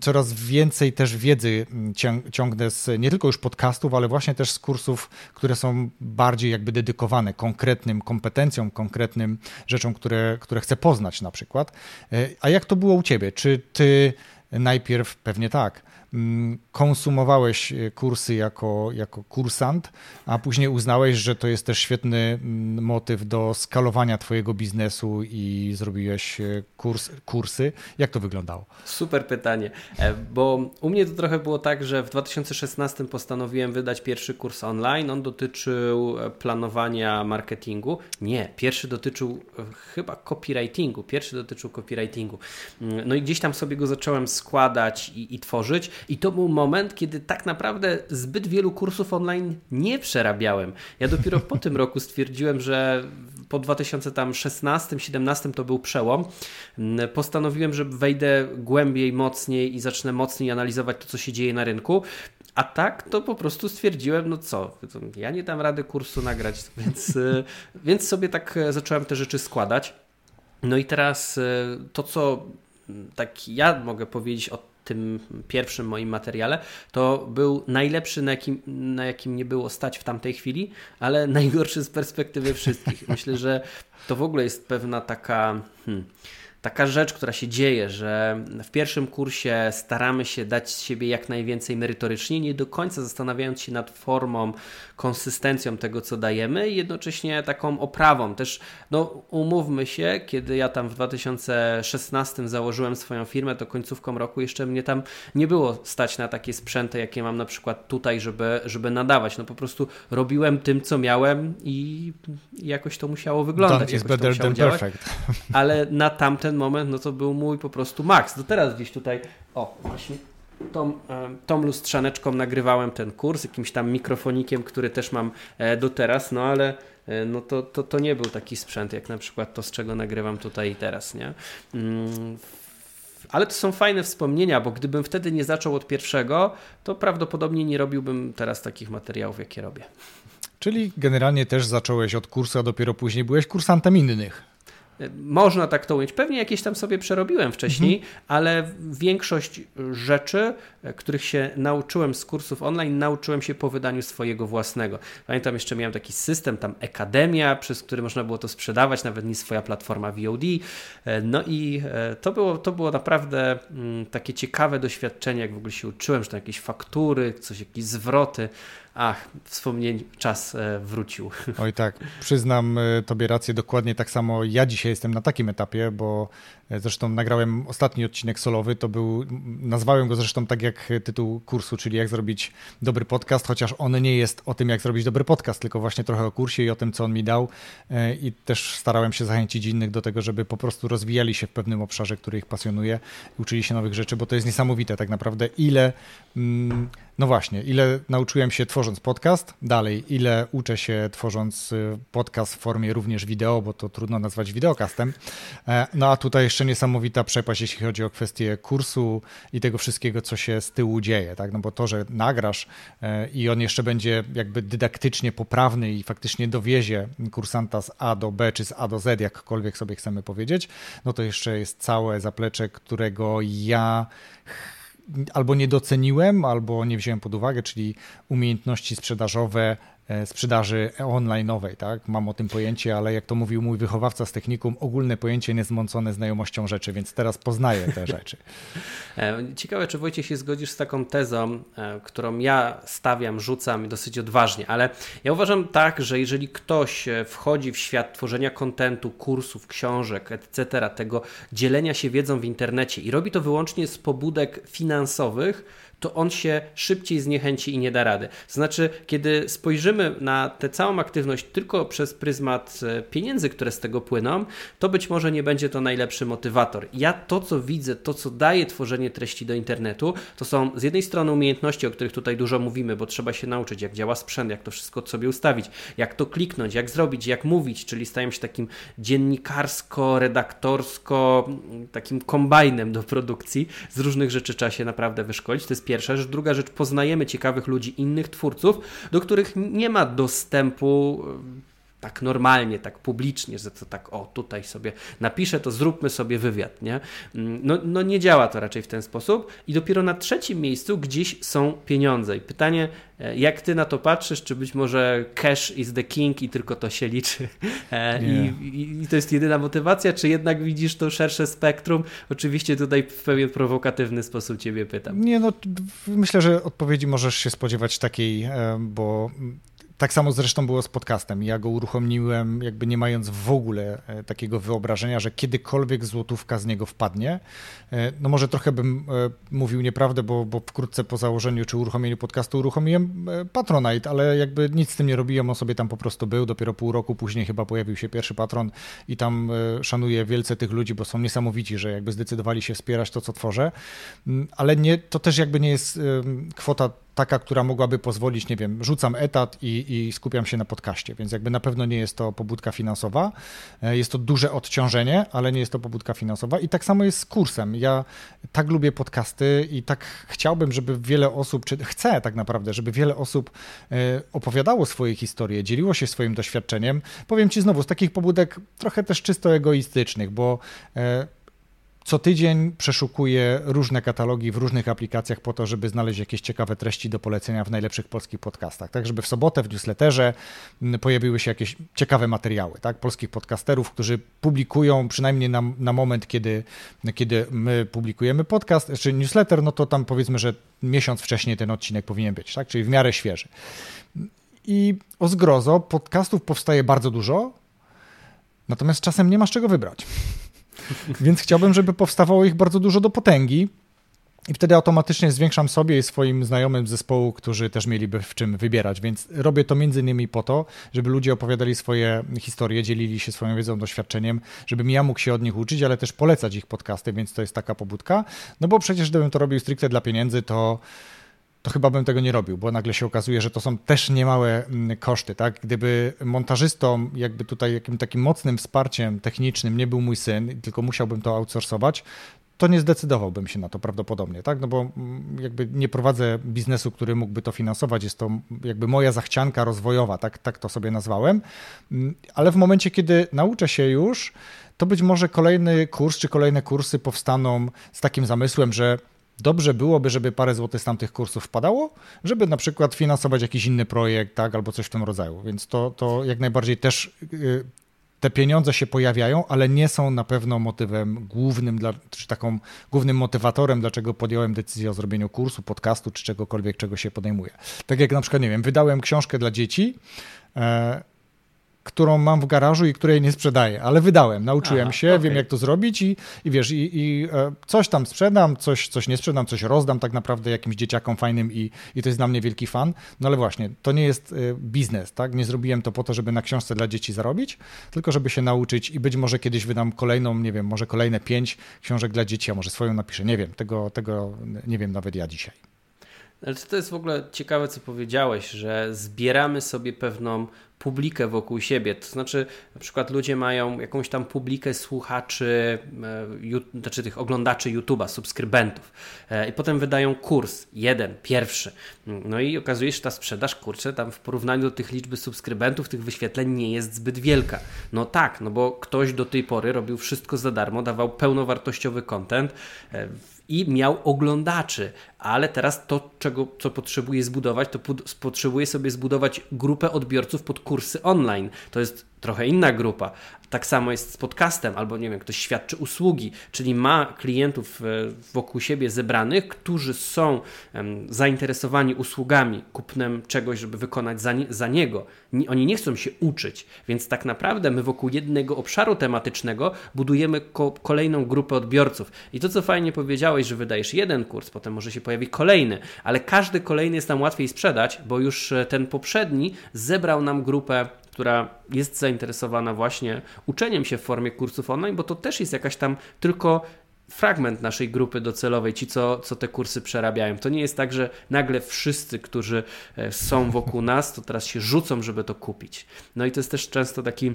coraz więcej też wiedzy ciągnę z nie tylko już podcastów, ale właśnie też z kursów, które są bardziej jakby dedykowane konkretnym kompetencjom, konkretnym rzeczom, które, które chcę poznać na przykład. E, a jak to było u ciebie? Czy ty najpierw, pewnie tak, konsumowałeś e, kursy jako, jako kursant, a później uznałeś, że to jest też świetny mm, motyw do skalowania Twojego biznesu i zrobiłeś e, kurs, kursy. Jak to wyglądało?
Super pytanie, e, bo u mnie to trochę było tak, że w 2016 postanowiłem wydać pierwszy kurs online. On dotyczył planowania marketingu. Nie, pierwszy dotyczył chyba copywritingu. Pierwszy dotyczył copywritingu. Mm, no i gdzieś tam sobie go zacząłem składać i, i tworzyć. I to był moment, kiedy tak naprawdę zbyt wielu kursów online nie przerabiałem. Ja dopiero po tym roku stwierdziłem, że po 2016-17 to był przełom. Postanowiłem, że wejdę głębiej, mocniej i zacznę mocniej analizować to, co się dzieje na rynku. A tak to po prostu stwierdziłem, no co, ja nie dam rady kursu nagrać, więc, *laughs* więc sobie tak zacząłem te rzeczy składać. No i teraz to, co tak ja mogę powiedzieć o tym pierwszym moim materiale, to był najlepszy, na jakim, na jakim nie było stać w tamtej chwili, ale *laughs* najgorszy z perspektywy wszystkich. Myślę, że to w ogóle jest pewna taka. Hmm, taka rzecz, która się dzieje, że w pierwszym kursie staramy się dać z siebie jak najwięcej merytorycznie, nie do końca zastanawiając się nad formą, konsystencją tego, co dajemy i jednocześnie taką oprawą. Też, no, umówmy się, kiedy ja tam w 2016 założyłem swoją firmę, to końcówką roku jeszcze mnie tam nie było stać na takie sprzęty, jakie mam na przykład tutaj, żeby, żeby nadawać. No po prostu robiłem tym, co miałem i jakoś to musiało wyglądać.
Done is better than działać. perfect.
Ale na tamten ten moment, no to był mój po prostu maks. Do teraz gdzieś tutaj, o właśnie tą, e, tą lustrzaneczką nagrywałem ten kurs, jakimś tam mikrofonikiem, który też mam e, do teraz, no ale e, no to, to, to nie był taki sprzęt, jak na przykład to, z czego nagrywam tutaj i teraz, nie? Mm, ale to są fajne wspomnienia, bo gdybym wtedy nie zaczął od pierwszego, to prawdopodobnie nie robiłbym teraz takich materiałów, jakie robię.
Czyli generalnie też zacząłeś od kursu, a dopiero później byłeś kursantem innych.
Można tak to ująć. Pewnie jakieś tam sobie przerobiłem wcześniej, mhm. ale większość rzeczy, których się nauczyłem z kursów online, nauczyłem się po wydaniu swojego własnego. Pamiętam jeszcze miałem taki system, tam Akademia, przez który można było to sprzedawać, nawet nie swoja platforma VOD. No i e, to było, to było naprawdę mm, takie ciekawe doświadczenie, jak w ogóle się uczyłem, że to jakieś faktury, coś, jakieś zwroty. Ach, wspomnień, czas e, wrócił.
Oj tak, przyznam e, Tobie rację, dokładnie tak samo ja dzisiaj jestem na takim etapie, bo zresztą nagrałem ostatni odcinek solowy, to był, nazwałem go zresztą tak jak tytuł kursu, czyli jak zrobić dobry podcast, chociaż on nie jest o tym, jak zrobić dobry podcast, tylko właśnie trochę o kursie i o tym, co on mi dał i też starałem się zachęcić innych do tego, żeby po prostu rozwijali się w pewnym obszarze, który ich pasjonuje, uczyli się nowych rzeczy, bo to jest niesamowite tak naprawdę, ile... Mm, no właśnie, ile nauczyłem się tworząc podcast, dalej, ile uczę się tworząc y, podcast w formie również wideo, bo to trudno nazwać wideokastem. E, no a tutaj jeszcze niesamowita przepaść, jeśli chodzi o kwestię kursu i tego wszystkiego, co się z tyłu dzieje, tak? No bo to, że nagrasz e, i on jeszcze będzie jakby dydaktycznie poprawny i faktycznie dowiezie kursanta z A do B czy z A do Z, jakkolwiek sobie chcemy powiedzieć, no to jeszcze jest całe zaplecze, którego ja albo nie doceniłem, albo nie wziąłem pod uwagę, czyli umiejętności sprzedażowe, sprzedaży online'owej, tak? Mam o tym pojęcie, ale jak to mówił mój wychowawca z technikum, ogólne pojęcie niezmącone znajomością rzeczy, więc teraz poznaję te *laughs* rzeczy.
E, ciekawe, czy Wojciech się zgodzisz z taką tezą, e, którą ja stawiam, rzucam dosyć odważnie, ale ja uważam tak, że jeżeli ktoś wchodzi w świat tworzenia kontentu, kursów, książek, etc., tego dzielenia się wiedzą w internecie i robi to wyłącznie z pobudek finansowych, to on się szybciej zniechęci i nie da rady. Znaczy, kiedy spojrzymy na tę całą aktywność tylko przez pryzmat e, pieniędzy, które z tego płyną, to być może nie będzie to najlepszy motywator. Ja to, co widzę, to, co daje tworzenie treści do internetu, to są z jednej strony umiejętności, o których tutaj dużo mówimy, bo trzeba się nauczyć, jak działa sprzęt, jak to wszystko sobie ustawić, jak to kliknąć, jak zrobić, jak mówić, czyli stają się takim dziennikarsko-redaktorsko, takim kombajnem do produkcji. Z różnych rzeczy trzeba się naprawdę wyszkolić. To jest pierwsza rzecz. Druga rzecz, poznajemy ciekawych ludzi, innych twórców, do których nie ma dostępu tak normalnie, tak publicznie, że to tak, o, tutaj sobie napiszę, to zróbmy sobie wywiad, nie? Mm, no, no nie działa to raczej w ten sposób i dopiero na trzecim miejscu gdzieś są pieniądze. I pytanie, e, jak ty na to patrzysz, czy być może cash is the king i tylko to się liczy e, I, i, to jest jedyna motywacja, czy jednak widzisz to szersze spektrum? Oczywiście tutaj w pewien prowokatywny sposób ciebie pytam.
Nie, no myślę, że odpowiedzi możesz się spodziewać takiej, e, bo tak samo zresztą było z podcastem. Ja go uruchomiłem, jakby nie mając w ogóle e, takiego wyobrażenia, że kiedykolwiek złotówka z niego wpadnie. E, no może trochę bym e, mówił nieprawdę, bo, bo wkrótce po założeniu czy uruchomieniu podcastu uruchomiłem Patronite, ale jakby nic z tym nie robiłem, on sobie tam po prostu był. Dopiero pół roku później chyba pojawił się pierwszy patron i tam szanuję wielce tych ludzi, bo są niesamowici, że jakby zdecydowali się wspierać to, co tworzę. Mm, ale nie, to też jakby nie jest kwota taka, która mogłaby pozwolić, nie wiem, rzucam etat i, i, skupiam się na podcaście, więc jakby na pewno nie jest to pobudka finansowa. E, jest to duże odciążenie, ale nie jest to pobudka finansowa. I tak samo jest z kursem. Ja tak lubię podcasty i tak chciałbym, żeby wiele osób, czy chcę tak naprawdę, żeby wiele osób e, opowiadało swoje historie, dzieliło się swoim doświadczeniem. Powiem Ci znowu, z takich pobudek trochę też czysto egoistycznych, bo e, co tydzień przeszukuję różne katalogi w różnych aplikacjach po to, żeby znaleźć jakieś ciekawe treści do polecenia w najlepszych polskich podcastach. Tak, żeby w sobotę w newsletterze mm, pojawiły się jakieś ciekawe materiały, tak, polskich podcasterów, którzy publikują przynajmniej na, na moment, kiedy, kiedy my publikujemy podcast, czy newsletter, no to tam powiedzmy, że miesiąc wcześniej ten odcinek powinien być, tak, czyli w miarę świeży. I o zgrozo podcastów powstaje bardzo dużo, natomiast czasem nie masz czego wybrać. *laughs* Więc chciałbym, żeby powstawało ich bardzo dużo do potęgi. I wtedy automatycznie zwiększam sobie i swoim znajomym zespołu, którzy też mieliby w czym wybierać. Więc robię to między innymi po to, żeby ludzie opowiadali swoje historie, dzielili się swoją wiedzą, doświadczeniem, żebym ja mógł się od nich uczyć, ale też polecać ich podcasty, więc to jest taka pobudka. No bo przecież gdybym to robił stricte dla pieniędzy, to to chyba bym tego nie robił, bo nagle się okazuje, że to są też niemałe mm, koszty, tak? Gdyby montażystą, jakby tutaj jakim takim mocnym wsparciem technicznym nie był mój syn, tylko musiałbym to outsourcować, to nie zdecydowałbym się na to prawdopodobnie, tak? No bo mm, jakby nie prowadzę biznesu, który mógłby to finansować, jest to jakby moja zachcianka rozwojowa, tak, tak to sobie nazwałem, mm, ale w momencie, kiedy nauczę się już, to być może kolejny kurs czy kolejne kursy powstaną z takim zamysłem, że dobrze byłoby, żeby parę złotych z tamtych kursów wpadało, żeby na przykład finansować jakiś inny projekt, tak, albo coś w tym rodzaju. Więc to, to jak najbardziej też y, te pieniądze się pojawiają, ale nie są na pewno motywem głównym, dla, czy taką głównym motywatorem, dlaczego podjąłem decyzję o zrobieniu kursu, podcastu, czy czegokolwiek, czego się podejmuje. Tak jak na przykład, nie wiem, wydałem książkę dla dzieci, e, którą mam w garażu i której nie sprzedaję, ale wydałem, nauczyłem Aha, się, okay. wiem jak to zrobić i, i wiesz, i, i e, coś tam sprzedam, coś, coś nie sprzedam, coś rozdam tak naprawdę jakimś dzieciakom fajnym i, i to jest dla mnie wielki fan. No ale właśnie, to nie jest e, biznes, tak? Nie zrobiłem to po to, żeby na książce dla dzieci zarobić, tylko żeby się nauczyć i być może kiedyś wydam kolejną, nie wiem, może kolejne pięć książek dla dzieci, a może swoją napiszę, nie wiem, tego, tego nie wiem nawet ja dzisiaj.
Ale to jest w ogóle ciekawe, co powiedziałeś, że zbieramy sobie pewną publikę wokół siebie. To znaczy, na przykład ludzie mają jakąś tam publikę słuchaczy, e, znaczy tych oglądaczy YouTube'a, subskrybentów e, i potem wydają kurs, jeden, pierwszy. No i okazuje się, że ta sprzedaż, kurczę, tam w porównaniu do tych liczby subskrybentów, tych wyświetleń nie jest zbyt wielka. No tak, no bo ktoś do tej pory robił wszystko za darmo, dawał pełnowartościowy content, e, i miał oglądaczy, ale teraz to, czego, co potrzebuje zbudować, to potrzebuje sobie zbudować grupę odbiorców pod kursy online. To jest trochę inna grupa. Tak samo jest z podcastem, albo nie wiem, ktoś świadczy usługi, czyli ma klientów e, wokół siebie zebranych, którzy są zainteresowani usługami, kupnem czegoś, żeby wykonać za, za niego. Oni nie chcą się uczyć, więc tak naprawdę my wokół jednego obszaru tematycznego budujemy ko kolejną grupę odbiorców. I to, co fajnie powiedziałeś, że wydajesz jeden kurs, potem może się pojawi kolejny, ale każdy kolejny jest nam łatwiej sprzedać, bo już e, ten poprzedni zebrał nam grupę która jest zainteresowana właśnie uczeniem się w formie kursów online, bo to też jest jakaś tam tylko fragment naszej grupy docelowej, ci co, co te kursy przerabiają. To nie jest tak, że nagle wszyscy, którzy e, są wokół *laughs* nas, to teraz się rzucą, żeby to kupić. No i to jest też często taki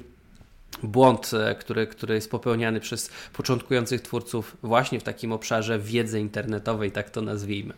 błąd, e, który, który jest popełniany przez początkujących twórców właśnie w takim obszarze wiedzy internetowej, tak to nazwijmy.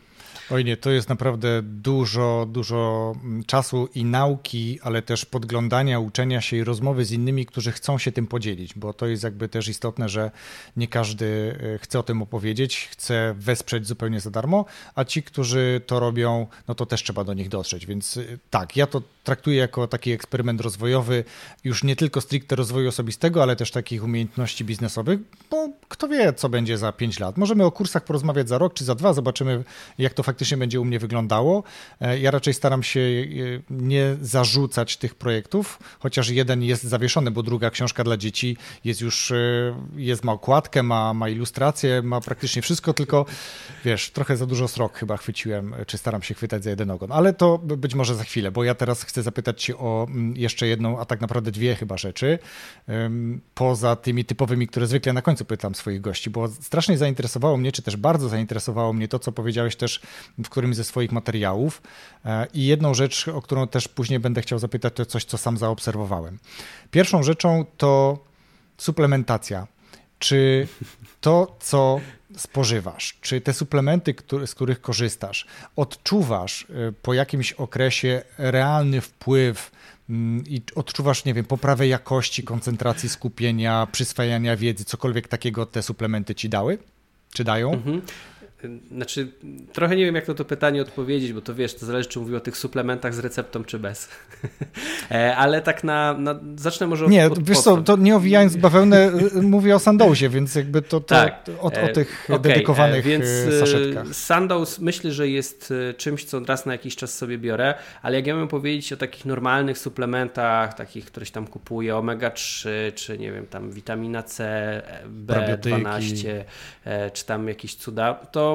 Oj nie, to jest naprawdę dużo, dużo mm, czasu i nauki, ale też podglądania, uczenia się i rozmowy z innymi, którzy chcą się tym podzielić, bo to jest jakby też istotne, że nie każdy e, chce o tym opowiedzieć, chce wesprzeć zupełnie za darmo, a ci, którzy to robią, no to też trzeba do nich dotrzeć. Więc e, tak, ja to traktuję jako taki eksperyment rozwojowy, już nie tylko stricte rozwoju osobistego, ale też takich umiejętności biznesowych, bo kto wie, co będzie za 5 lat. Możemy o kursach porozmawiać za rok czy za dwa, zobaczymy, jak to faktycznie będzie u mnie wyglądało. E, ja raczej staram się e, nie zarzucać tych projektów, chociaż jeden jest zawieszony, bo druga książka dla dzieci jest już, e, jest, ma okładkę, ma, ma ilustrację, ma praktycznie wszystko, tylko wiesz, trochę za dużo srok chyba chwyciłem, czy staram się chwytać za jeden ogon, ale to być może za chwilę, bo ja teraz chcę zapytać Cię o mm, jeszcze jedną, a tak naprawdę dwie chyba rzeczy, poza tymi typowymi, które zwykle na końcu pytam swoich gości, bo strasznie zainteresowało mnie, czy też bardzo zainteresowało mnie to, co powiedziałeś też w którymś ze swoich materiałów. E, I jedną rzecz, o którą też później będę chciał zapytać, to coś, co sam zaobserwowałem. Pierwszą rzeczą to suplementacja. Czy to, co spożywasz, czy te suplementy, z których korzystasz, odczuwasz e, po jakimś okresie realny wpływ mm, i odczuwasz, nie wiem, poprawę jakości, koncentracji, skupienia, przyswajania wiedzy, cokolwiek takiego te suplementy ci dały? Czy dają? Mhm.
Znaczy, trochę nie wiem, jak na to pytanie odpowiedzieć, bo to wiesz, to zależy, czy mówił o tych suplementach z receptą, czy bez. *laughs* E, ale tak na, na. Zacznę może
od. Nie, od, wiesz co, to nie owijając bawełnę, y, mówię o Sandowsie, więc jakby to, to tak. o, o e, tych okay. dedykowanych e, więc saszetkach.
Sandows myślę, że jest czymś, co raz na jakiś czas sobie biorę, ale jak ja bym powiedzieć o takich normalnych suplementach, takich, któreś tam kupuję, omega-3, czy nie wiem, tam witamina C, B12, czy tam jakieś cuda, to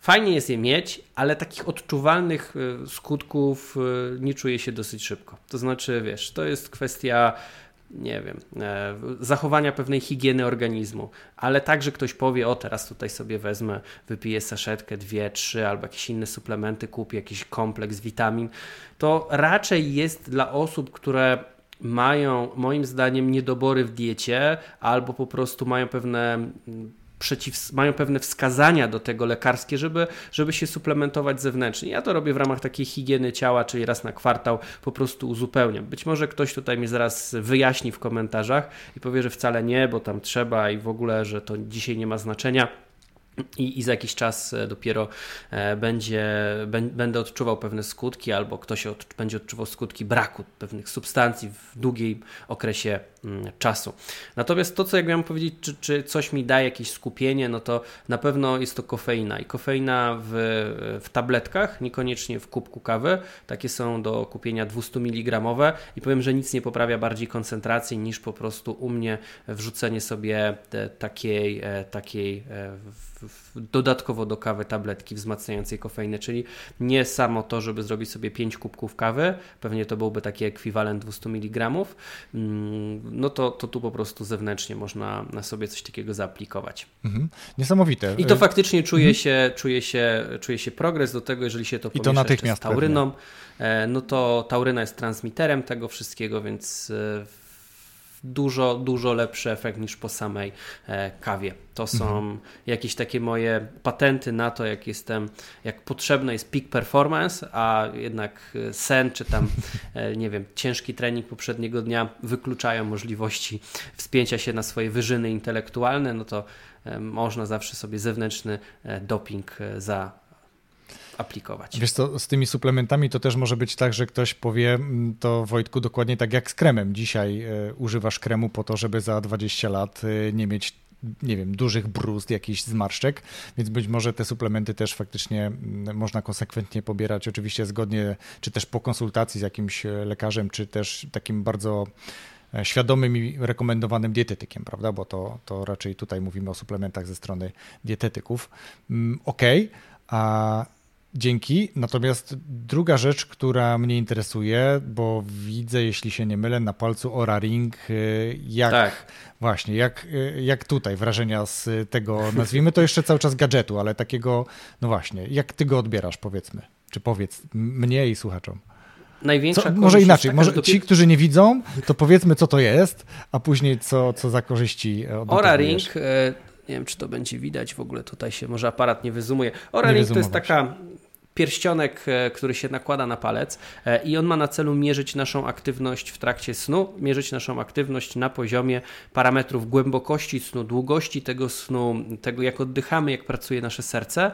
fajnie jest je mieć, ale takich odczuwalnych e, skutków e, nie czuję się dosyć szybko. To znaczy, wiesz, to jest kwestia nie wiem, e, zachowania pewnej higieny organizmu, ale także ktoś powie, o teraz tutaj sobie wezmę, wypiję saszetkę, dwie, trzy albo jakieś inne suplementy, kupię jakiś kompleks witamin, to raczej jest dla osób, które mają moim zdaniem niedobory w diecie albo po prostu mają pewne przeciw, mają pewne wskazania do tego lekarskie, żeby, żeby się suplementować zewnętrznie. Ja to robię w ramach takiej higieny ciała, czyli raz na kwartał po prostu uzupełniam. Być może ktoś tutaj mnie zaraz wyjaśni w komentarzach i powie, że wcale nie, bo tam trzeba i w ogóle, że to dzisiaj nie ma znaczenia. I, I, za jakiś czas e, dopiero e, będzie, będę odczuwał pewne skutki, albo ktoś od, będzie odczuwał skutki braku pewnych substancji w długim okresie czasu. Natomiast to, co jak miałem powiedzieć, czy, czy coś mi daje jakieś skupienie, no to na pewno jest to kofeina. I kofeina w, w tabletkach, niekoniecznie w kubku kawy. Takie są do kupienia 200 mg. I powiem, że nic nie poprawia bardziej koncentracji niż po prostu u mnie wrzucenie sobie takiej, e, takiej dodatkowo do kawy tabletki wzmacniającej kofeinę, czyli nie samo to, żeby zrobić sobie 5 kubków kawy, pewnie to byłby taki ekwiwalent 200 mg, mm, no to, to tu po prostu zewnętrznie można na sobie coś takiego zaaplikować.
Mhm. Niesamowite.
I to faktycznie czuje, mhm. się, czuje, się, czuje się progres do tego, jeżeli się to
I to natychmiast z
tauryną, pewnie. E, no to tauryna jest transmiterem tego wszystkiego, więc w e, dużo, dużo lepszy efekt niż po samej e, kawie. To są mhm. jakieś takie moje patenty na to, jak jestem, jak potrzebny jest peak performance, a jednak e, sen czy tam, e, *laughs* nie wiem, ciężki trening poprzedniego dnia wykluczają możliwości wspięcia się na swoje wyżyny intelektualne, no to można zawsze sobie zewnętrzny doping za aplikować.
Wiesz co, z tymi suplementami to też może być tak, że ktoś powie mm, to Wojtku dokładnie tak jak z kremem. Dzisiaj y, używasz kremu po to, żeby za 20 lat y, nie mieć nie wiem, dużych bruzd, jakichś zmarszczek, więc być może te suplementy też faktycznie mm, można konsekwentnie pobierać, oczywiście zgodnie, czy też po konsultacji z jakimś lekarzem, czy też takim bardzo E, świadomym i rekomendowanym dietetykiem, prawda? Bo to, to raczej tutaj mówimy o suplementach ze strony dietetyków. Mm, ok, a dzięki. Natomiast druga rzecz, która mnie interesuje, bo widzę, jeśli się nie mylę, na palcu Ora Ring, e, jak tak. właśnie, jak, e, jak tutaj wrażenia z tego, nazwijmy to jeszcze cały czas gadżetu, ale takiego, no właśnie, jak ty go odbierasz, powiedzmy, czy powiedz mnie i słuchaczom.
Największa co,
może inaczej, może ci, którzy nie widzą, to powiedzmy, co to jest, a później co, co za korzyści
Ora Ring, e, nie wiem, czy to będzie widać w ogóle, tutaj się może aparat nie wyzumuje. Ora Ring to jest taka pierścionek, e, który się nakłada na palec e, i on ma na celu mierzyć naszą aktywność w trakcie snu, mierzyć naszą aktywność na poziomie parametrów głębokości snu, długości tego snu, tego jak oddychamy, jak pracuje nasze serce,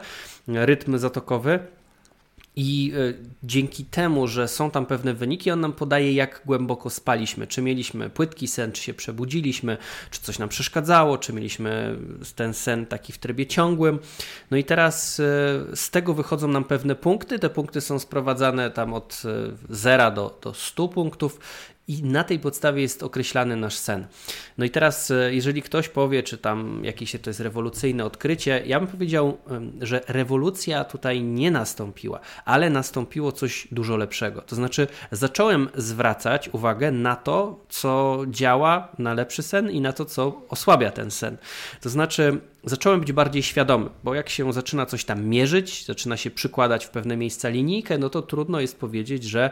rytm zatokowy. I e, dzięki temu, że są tam pewne wyniki, on nam podaje, jak głęboko spaliśmy. Czy mieliśmy płytki sen, czy się przebudziliśmy, czy coś nam przeszkadzało, czy mieliśmy ten sen taki w trybie ciągłym. No i teraz e, z tego wychodzą nam pewne punkty. Te punkty są sprowadzane tam od 0 e, do, do 100 punktów i na tej podstawie jest określany nasz sen. No i teraz, e, jeżeli ktoś powie, czy tam jakieś to jest rewolucyjne odkrycie, ja bym powiedział, że rewolucja tutaj nie nastąpiła, ale nastąpiło coś dużo lepszego. To znaczy, zacząłem zwracać uwagę na to, co działa na lepszy sen i na to, co osłabia ten sen. To znaczy, zacząłem być bardziej świadomy, bo jak się zaczyna coś tam mierzyć, zaczyna się przykładać w pewne miejsca linijkę, no to trudno jest powiedzieć, że,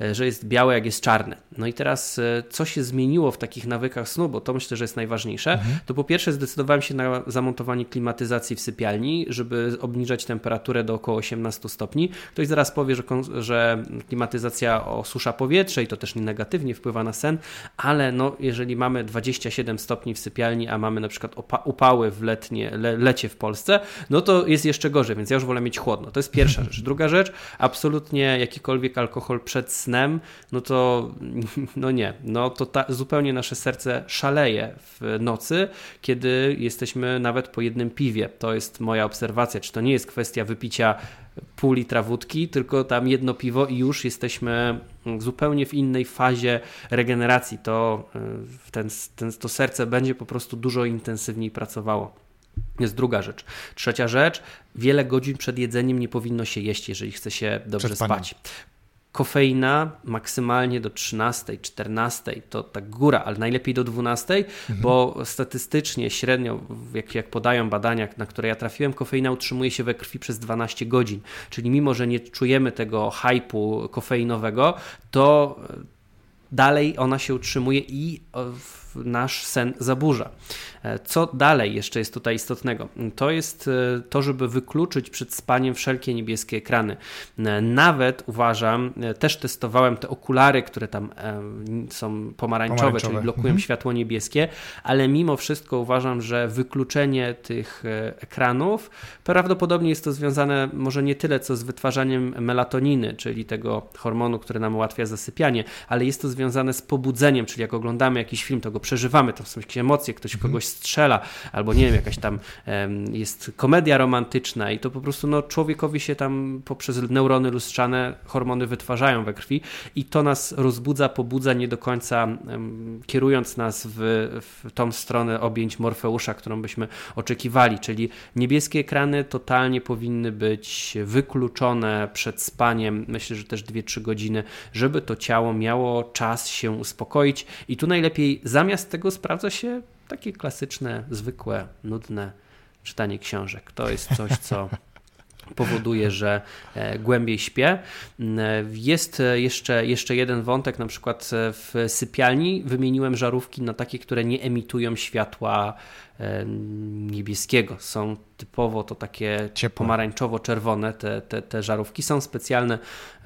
e, że jest białe, jak jest czarne. No i teraz, e, co się zmieniło w takich nawykach snu, bo to myślę, że jest najważniejsze, mhm. to po pierwsze zdecydowałem się na zamontowanie klimatyzacji w sypialni, żeby obniżać temperaturę do około 18 stopni. Ktoś zaraz powie, że, że klimatyzacja osusza powietrze i to też negatywnie wpływa na sen, ale no, jeżeli mamy 27 stopni w sypialni, a mamy na przykład upały w letni letnie, le, lecie w Polsce, no to jest jeszcze gorzej, więc ja już wolę mieć chłodno. To jest pierwsza rzecz. *laughs* Druga rzecz, absolutnie jakikolwiek alkohol przed snem, no to no nie, no to ta, zupełnie nasze serce szaleje w nocy, kiedy jesteśmy nawet po jednym piwie. To jest moja obserwacja. Czy to nie jest kwestia wypicia pół litra wódki, tylko tam jedno piwo i już jesteśmy zupełnie w innej fazie regeneracji. To, y, ten, ten, to serce będzie po prostu dużo intensywniej pracowało jest druga rzecz. Trzecia rzecz, wiele godzin przed jedzeniem nie powinno się jeść, jeżeli chce się dobrze spać. Kofeina maksymalnie do 13, 14 to tak góra, ale najlepiej do 12, mhm. bo statystycznie średnio, jak, jak podają badania, na które ja trafiłem, kofeina utrzymuje się we krwi przez 12 godzin. Czyli mimo, że nie czujemy tego hypu kofeinowego, to dalej ona się utrzymuje i nasz sen zaburza. E, co dalej jeszcze jest tutaj istotnego? To jest e, to, żeby wykluczyć przed spaniem wszelkie niebieskie ekrany. E, nawet uważam, też testowałem te okulary, które tam są pomarańczowe, pomarańczowe. czyli blokują mhm. światło niebieskie, ale mimo wszystko uważam, że wykluczenie tych ekranów prawdopodobnie jest to związane może nie tyle co z wytwarzaniem melatoniny, czyli tego hormonu, który nam ułatwia zasypianie, ale jest to związane z pobudzeniem, czyli jak oglądamy jakiś film, to go przeżywamy, to są jakieś emocje, ktoś mhm. kogoś strzela, albo nie wiem, jakaś tam jest komedia romantyczna i to po prostu no, człowiekowi się tam poprzez neurony lustrzane hormony wytwarzają we krwi i to nas rozbudza, pobudza nie do końca kierując nas w, w tą stronę objęć Morfeusza, którą byśmy oczekiwali, czyli niebieskie ekrany totalnie powinny być wykluczone przed spaniem, myślę, że też 2-3 godziny, żeby to ciało miało czas się uspokoić. I tu najlepiej zamiast tego sprawdza się takie klasyczne, zwykłe, nudne czytanie książek. To jest coś, co *laughs* powoduje, że e, głębiej śpię. Mm, jest jeszcze, jeszcze jeden wątek, na przykład w sypialni wymieniłem żarówki na takie, które nie emitują światła niebieskiego. Są typowo to takie pomarańczowo-czerwone te, te, te żarówki. Są specjalne,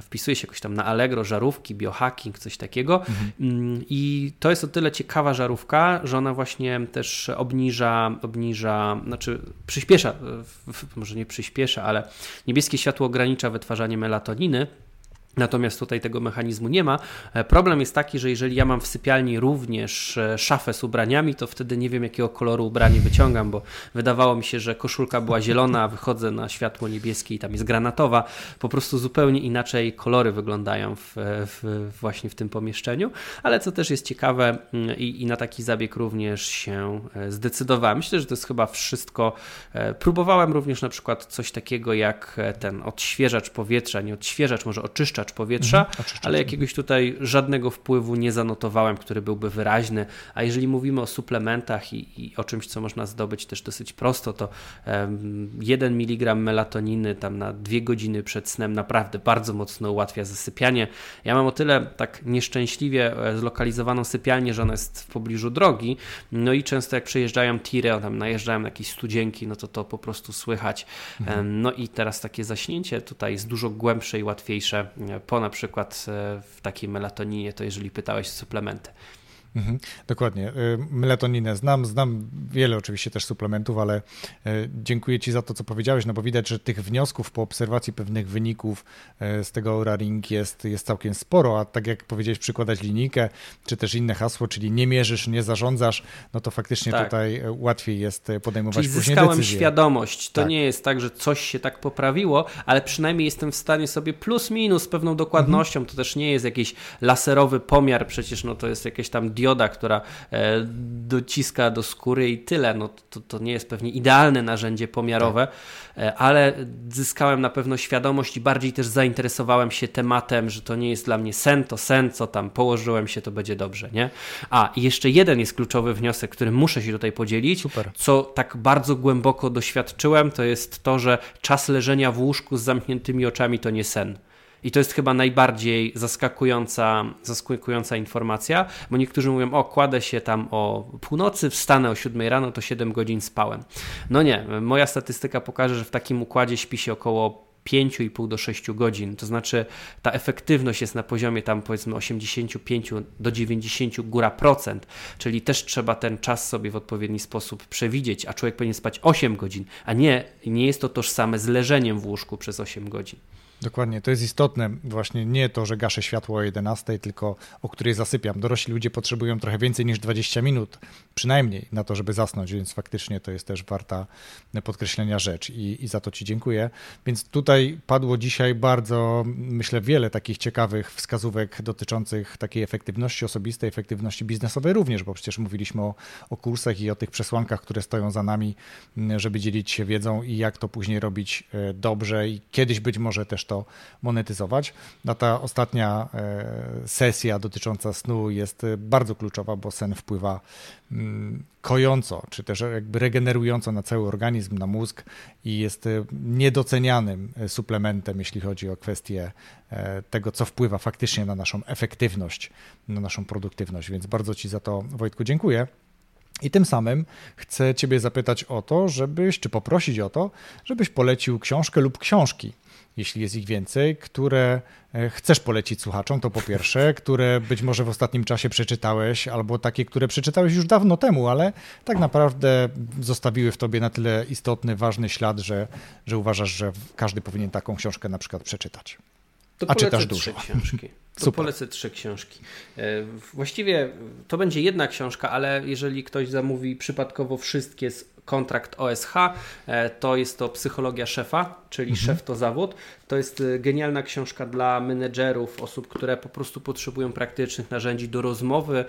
wpisuje się jakoś tam na Allegro, żarówki, biohacking, coś takiego. Mhm. Mm, I to jest o tyle ciekawa żarówka, że ona właśnie też obniża, obniża znaczy przyspiesza, może nie przyspiesza, ale niebieskie światło ogranicza wytwarzanie melatoniny Natomiast tutaj tego mechanizmu nie ma. E, problem jest taki, że jeżeli ja mam w sypialni również e, szafę z ubraniami, to wtedy nie wiem, jakiego koloru ubranie wyciągam, bo wydawało mi się, że koszulka była zielona, a wychodzę na światło niebieskie i tam jest granatowa. Po prostu zupełnie inaczej kolory wyglądają w, w, właśnie w tym pomieszczeniu. Ale co też jest ciekawe mm, i, i na taki zabieg również się e, zdecydowałem. Myślę, że to jest chyba wszystko. Próbowałem również na przykład coś takiego jak ten odświeżacz powietrza, nie odświeżacz, może oczyszczacz oczyszczacz powietrza, mhm, ale jakiegoś tutaj żadnego wpływu nie zanotowałem, który byłby wyraźny. A jeżeli mówimy o suplementach i, i o czymś, co można zdobyć też dosyć prosto, to um, 1 mg melatoniny tam na dwie godziny przed snem naprawdę bardzo mocno ułatwia zasypianie. Ja mam o tyle tak nieszczęśliwie e, zlokalizowaną sypialnię, że ona jest w pobliżu drogi, no i często jak przejeżdżają tiry, tam najeżdżają jakieś studzienki, no to to po prostu słychać. Mhm. No i teraz takie zaśnięcie tutaj jest dużo głębsze i łatwiejsze e, po na przykład e, w takiej melatoninie, to jeżeli pytałeś o suplementy.
Mhm, dokładnie. Y, melatoninę znam, znam wiele oczywiście też suplementów, ale y, dziękuję Ci za to, co powiedziałeś, no bo widać, że tych wniosków po obserwacji pewnych wyników y, z tego Aura Ring jest, jest całkiem sporo, a tak jak powiedziałeś, przykładać linijkę, czy też inne hasło, czyli nie mierzysz, nie zarządzasz, no to faktycznie tak. tutaj łatwiej jest podejmować
czyli później zyskałem decyzje. świadomość. To tak. nie jest tak, że coś się tak poprawiło, ale przynajmniej jestem w stanie sobie plus minus z pewną dokładnością, mhm. to też nie jest jakiś laserowy pomiar, przecież no to jest jakieś tam dioda, która e, dociska do skóry i tyle. No, to, to nie jest pewnie idealne narzędzie pomiarowe, tak. Ale zyskałem na pewno świadomość i bardziej też zainteresowałem się tematem, że to nie jest dla mnie sen, to sen, co tam położyłem się, to będzie dobrze, nie? A, i jeszcze jeden jest kluczowy wniosek, który muszę się tutaj podzielić, Super. co tak bardzo głęboko doświadczyłem, to jest to, że czas leżenia w łóżku z zamkniętymi oczami to nie sen. I to jest chyba najbardziej zaskakująca, zaskakująca informacja, bo niektórzy mówią, o kładę się tam o północy, wstanę o 7 rano, to 7 godzin spałem. No nie, moja statystyka pokaże, że w takim układzie śpi się około 5,5 do 6 godzin. To znaczy ta efektywność jest na poziomie tam powiedzmy 85 do 90 góra procent, czyli też trzeba ten czas sobie w odpowiedni sposób przewidzieć, a człowiek powinien spać 8 godzin, a nie, nie jest to tożsame z leżeniem w łóżku przez 8 godzin.
Dokładnie, to jest istotne. Właśnie nie to, że gaszę światło o 11, tylko o której zasypiam. Dorośli ludzie potrzebują trochę więcej niż 20 minut, przynajmniej na to, żeby zasnąć, więc faktycznie to jest też warta podkreślenia rzecz i, i za to Ci dziękuję. Więc tutaj padło dzisiaj bardzo, myślę, wiele takich ciekawych wskazówek dotyczących takiej efektywności osobistej, efektywności biznesowej również, bo przecież mówiliśmy o, o kursach i o tych przesłankach, które stoją za nami, żeby dzielić się wiedzą i jak to później robić e, dobrze i kiedyś być może też to monetyzować. No ta ostatnia e, sesja dotycząca snu jest e, bardzo kluczowa, bo sen wpływa mm, kojąco, czy też jakby regenerująco na cały organizm, na mózg i jest e, niedocenianym suplementem, jeśli chodzi o kwestię tego, co wpływa faktycznie na naszą efektywność, na naszą produktywność. Więc bardzo Ci za to, Wojtku, dziękuję. I tym samym chcę Ciebie zapytać o to, żebyś, czy poprosić o to, żebyś polecił książkę lub książki jeśli jest ich więcej, które e, chcesz polecić słuchaczom, to po pierwsze, które być może w ostatnim czasie przeczytałeś, albo takie, które przeczytałeś już dawno temu, ale tak naprawdę zostawiły w tobie na tyle istotny, ważny ślad, że, że uważasz, że każdy powinien taką książkę na przykład przeczytać.
To A czytasz dużo. książki. *laughs* To Super. polecę trzy książki. E, właściwie to będzie jedna książka, ale jeżeli ktoś zamówi przypadkowo wszystkie z kontrakt OSH, e, to jest to Psychologia Szefa, czyli mhm. Szef to Zawód. To jest e, genialna książka dla menedżerów, osób, które po prostu potrzebują praktycznych narzędzi do rozmowy,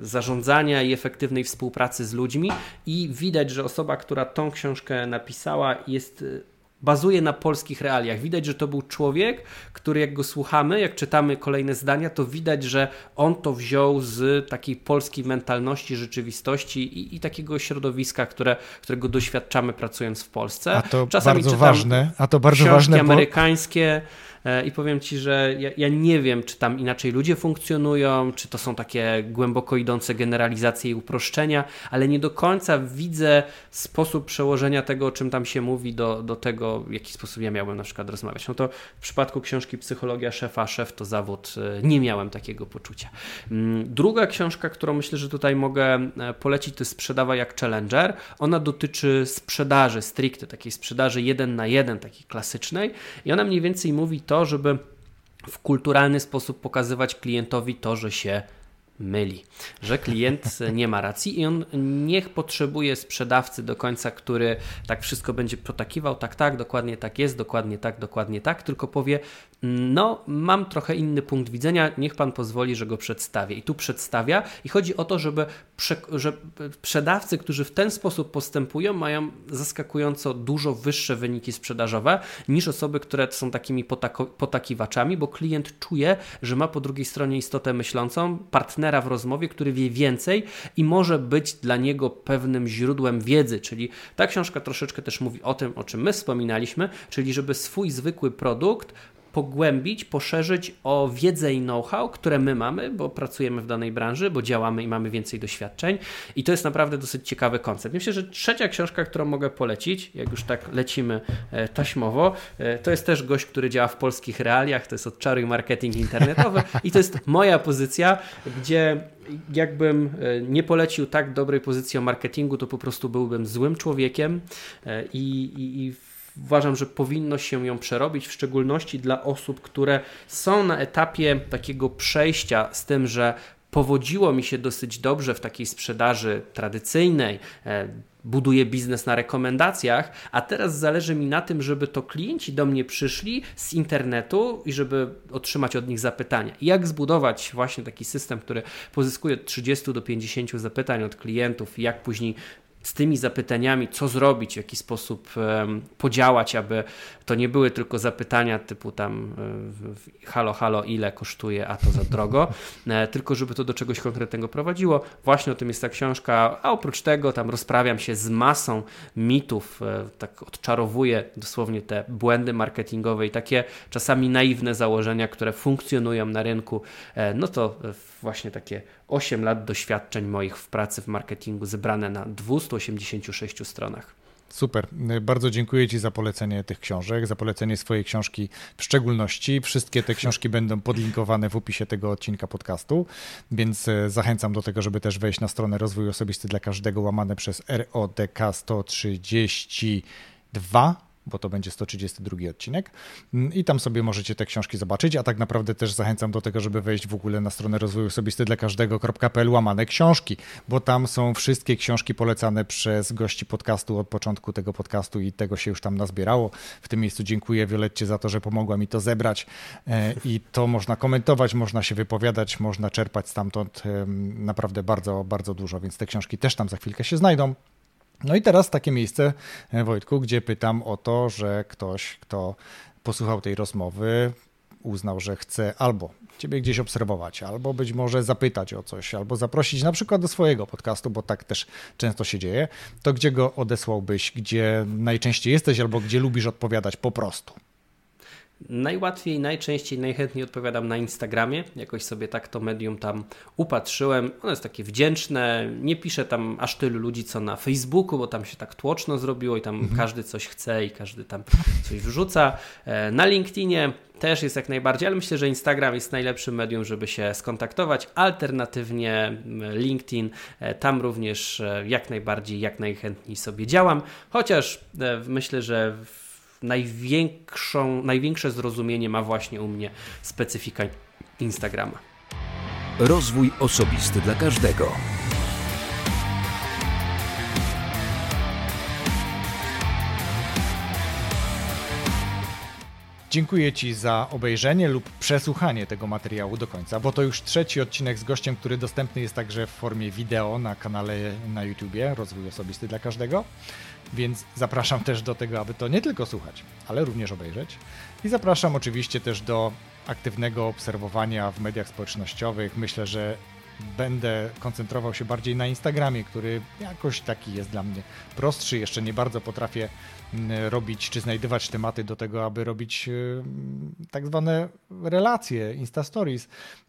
zarządzania i efektywnej współpracy z ludźmi. I widać, że osoba, która tą książkę napisała, jest bazuje na polskich realiach. Widać, że to był człowiek, który jak go słuchamy, jak czytamy kolejne zdania, to widać, że on to wziął z takiej polskiej mentalności, rzeczywistości i, i takiego środowiska, które, którego doświadczamy pracując w Polsce.
A to Czasami bardzo ważne, a to bardzo ważne,
bo... amerykańskie, i powiem Ci, że ja, ja nie wiem, czy tam inaczej ludzie funkcjonują, czy to są takie głęboko idące generalizacje i uproszczenia, ale nie do końca widzę sposób przełożenia tego, o czym tam się mówi, do, do tego, w jaki sposób ja miałbym na przykład rozmawiać. No to w przypadku książki Psychologia szefa, szef to zawód, e, nie miałem takiego poczucia. Mm, druga książka, którą myślę, że tutaj mogę e, polecić, to jest Sprzedawa jak Challenger. Ona dotyczy sprzedaży stricte, takiej sprzedaży jeden na jeden, takiej klasycznej i ona mniej więcej mówi to, żeby w kulturalny sposób pokazywać klientowi to, że się myli, że klient *laughs* nie ma racji i on niech potrzebuje sprzedawcy do końca, który tak wszystko będzie protakiwał, tak, tak, dokładnie tak jest, dokładnie tak, dokładnie tak, tylko powie, no, mam trochę inny punkt widzenia, niech pan pozwoli, że go przedstawię. I tu przedstawia, i chodzi o to, żeby prze, że sprzedawcy, którzy w ten sposób postępują, mają zaskakująco dużo wyższe wyniki sprzedażowe niż osoby, które są takimi potako, potakiwaczami, bo klient czuje, że ma po drugiej stronie istotę myślącą, partnera w rozmowie, który wie więcej i może być dla niego pewnym źródłem wiedzy. Czyli ta książka troszeczkę też mówi o tym, o czym my wspominaliśmy, czyli żeby swój zwykły produkt pogłębić, poszerzyć o wiedzę i know-how, które my mamy, bo pracujemy w danej branży, bo działamy i mamy więcej doświadczeń. I to jest naprawdę dosyć ciekawy koncept. Myślę, że trzecia książka, którą mogę polecić, jak już tak lecimy e, taśmowo, e, to jest też gość, który działa w polskich realiach, to jest odczaruj marketing internetowy i to jest moja pozycja, gdzie jakbym e, nie polecił tak dobrej pozycji o marketingu, to po prostu byłbym złym człowiekiem i, i, i uważam, że powinno się ją przerobić, w szczególności dla osób, które są na etapie takiego przejścia z tym, że powodziło mi się dosyć dobrze w takiej sprzedaży tradycyjnej. E, buduję biznes na rekomendacjach, a teraz zależy mi na tym, żeby to klienci do mnie przyszli z internetu i żeby otrzymać od nich zapytania. Jak zbudować właśnie taki system, który pozyskuje od 30 do 50 zapytań od klientów, jak później z tymi zapytaniami, co zrobić, w jaki sposób podziałać, aby to nie były tylko zapytania typu tam e, halo, halo, ile kosztuje, a to za drogo, *laughs* e, tylko żeby to do czegoś konkretnego prowadziło. Właśnie o tym jest ta książka, a oprócz tego tam rozprawiam się z masą mitów, e, tak odczarowuję dosłownie te błędy marketingowe i takie czasami naiwne założenia, które funkcjonują na rynku, no to właśnie takie 8 lat doświadczeń moich w pracy w marketingu zebrane na 286 stronach.
Super. Bardzo dziękuję Ci za polecenie tych książek, za polecenie swojej książki w szczególności. Wszystkie te książki będą podlinkowane w opisie tego odcinka podcastu, więc e, zachęcam do tego, żeby też wejść na stronę Rozwój Osobisty dla Każdego łamane przez RODK 132 bo to będzie 132 odcinek mm, i tam sobie możecie te książki zobaczyć, a tak naprawdę też zachęcam do tego, żeby wejść w ogóle na stronę rozwoju osobisty dla każdego.pl łamane książki, bo tam są wszystkie książki polecane przez gości podcastu od początku tego podcastu i tego się już tam nazbierało. W tym miejscu dziękuję Violetcie za to, że pomogła mi to zebrać e, i to można komentować, można się wypowiadać, można czerpać stamtąd naprawdę bardzo, bardzo dużo, więc te książki też tam za chwilkę się znajdą. No i teraz takie miejsce, e, Wojtku, gdzie pytam o to, że ktoś, kto posłuchał tej rozmowy, uznał, że chce albo Ciebie gdzieś obserwować, albo być może zapytać o coś, albo zaprosić na przykład do swojego podcastu, bo tak też często się dzieje, to gdzie go odesłałbyś, gdzie najczęściej jesteś, albo gdzie lubisz odpowiadać po prostu?
Najłatwiej, najczęściej, najchętniej odpowiadam na Instagramie. Jakoś sobie tak to medium tam upatrzyłem. Ono jest takie wdzięczne. Nie piszę tam aż tylu ludzi, co na Facebooku, bo tam się tak tłoczno zrobiło i tam mhm. każdy coś chce i każdy tam coś wrzuca. E, na LinkedInie też jest jak najbardziej, ale myślę, że Instagram jest najlepszym medium, żeby się skontaktować. Alternatywnie LinkedIn, e, tam również e, jak najbardziej, jak najchętniej sobie działam. Chociaż myślę, że w największą, największe zrozumienie ma właśnie u mnie specyfika Instagrama.
Rozwój osobisty dla każdego.
Dziękuję Ci za obejrzenie lub przesłuchanie tego materiału do końca, bo to już trzeci odcinek z gościem, który dostępny jest także w formie wideo na kanale na YouTubie Rozwój Osobisty dla Każdego. Więc zapraszam też do tego, aby to nie tylko słuchać, ale również obejrzeć. I zapraszam oczywiście też do aktywnego obserwowania w mediach społecznościowych. Myślę, że będę koncentrował się bardziej na Instagramie, który jakoś taki jest dla mnie prostszy. Jeszcze nie bardzo potrafię mm, robić czy znajdywać tematy do tego, aby robić y, tak zwane relacje, Insta Stories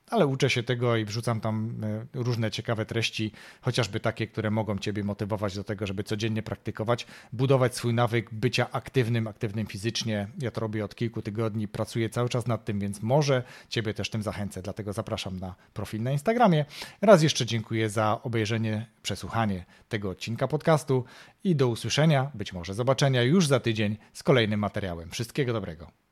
ale uczę się tego i wrzucam tam e, różne ciekawe treści, chociażby takie, które mogą Ciebie motywować do tego, żeby codziennie praktykować, budować swój nawyk bycia aktywnym, aktywnym fizycznie. Ja to robię od kilku tygodni, pracuję cały czas nad tym, więc może Ciebie też tym zachęcę, dlatego zapraszam na profil na Instagramie. Raz jeszcze dziękuję za obejrzenie, przesłuchanie tego odcinka podcastu i do usłyszenia, być może zobaczenia już za tydzień z kolejnym materiałem. Wszystkiego dobrego.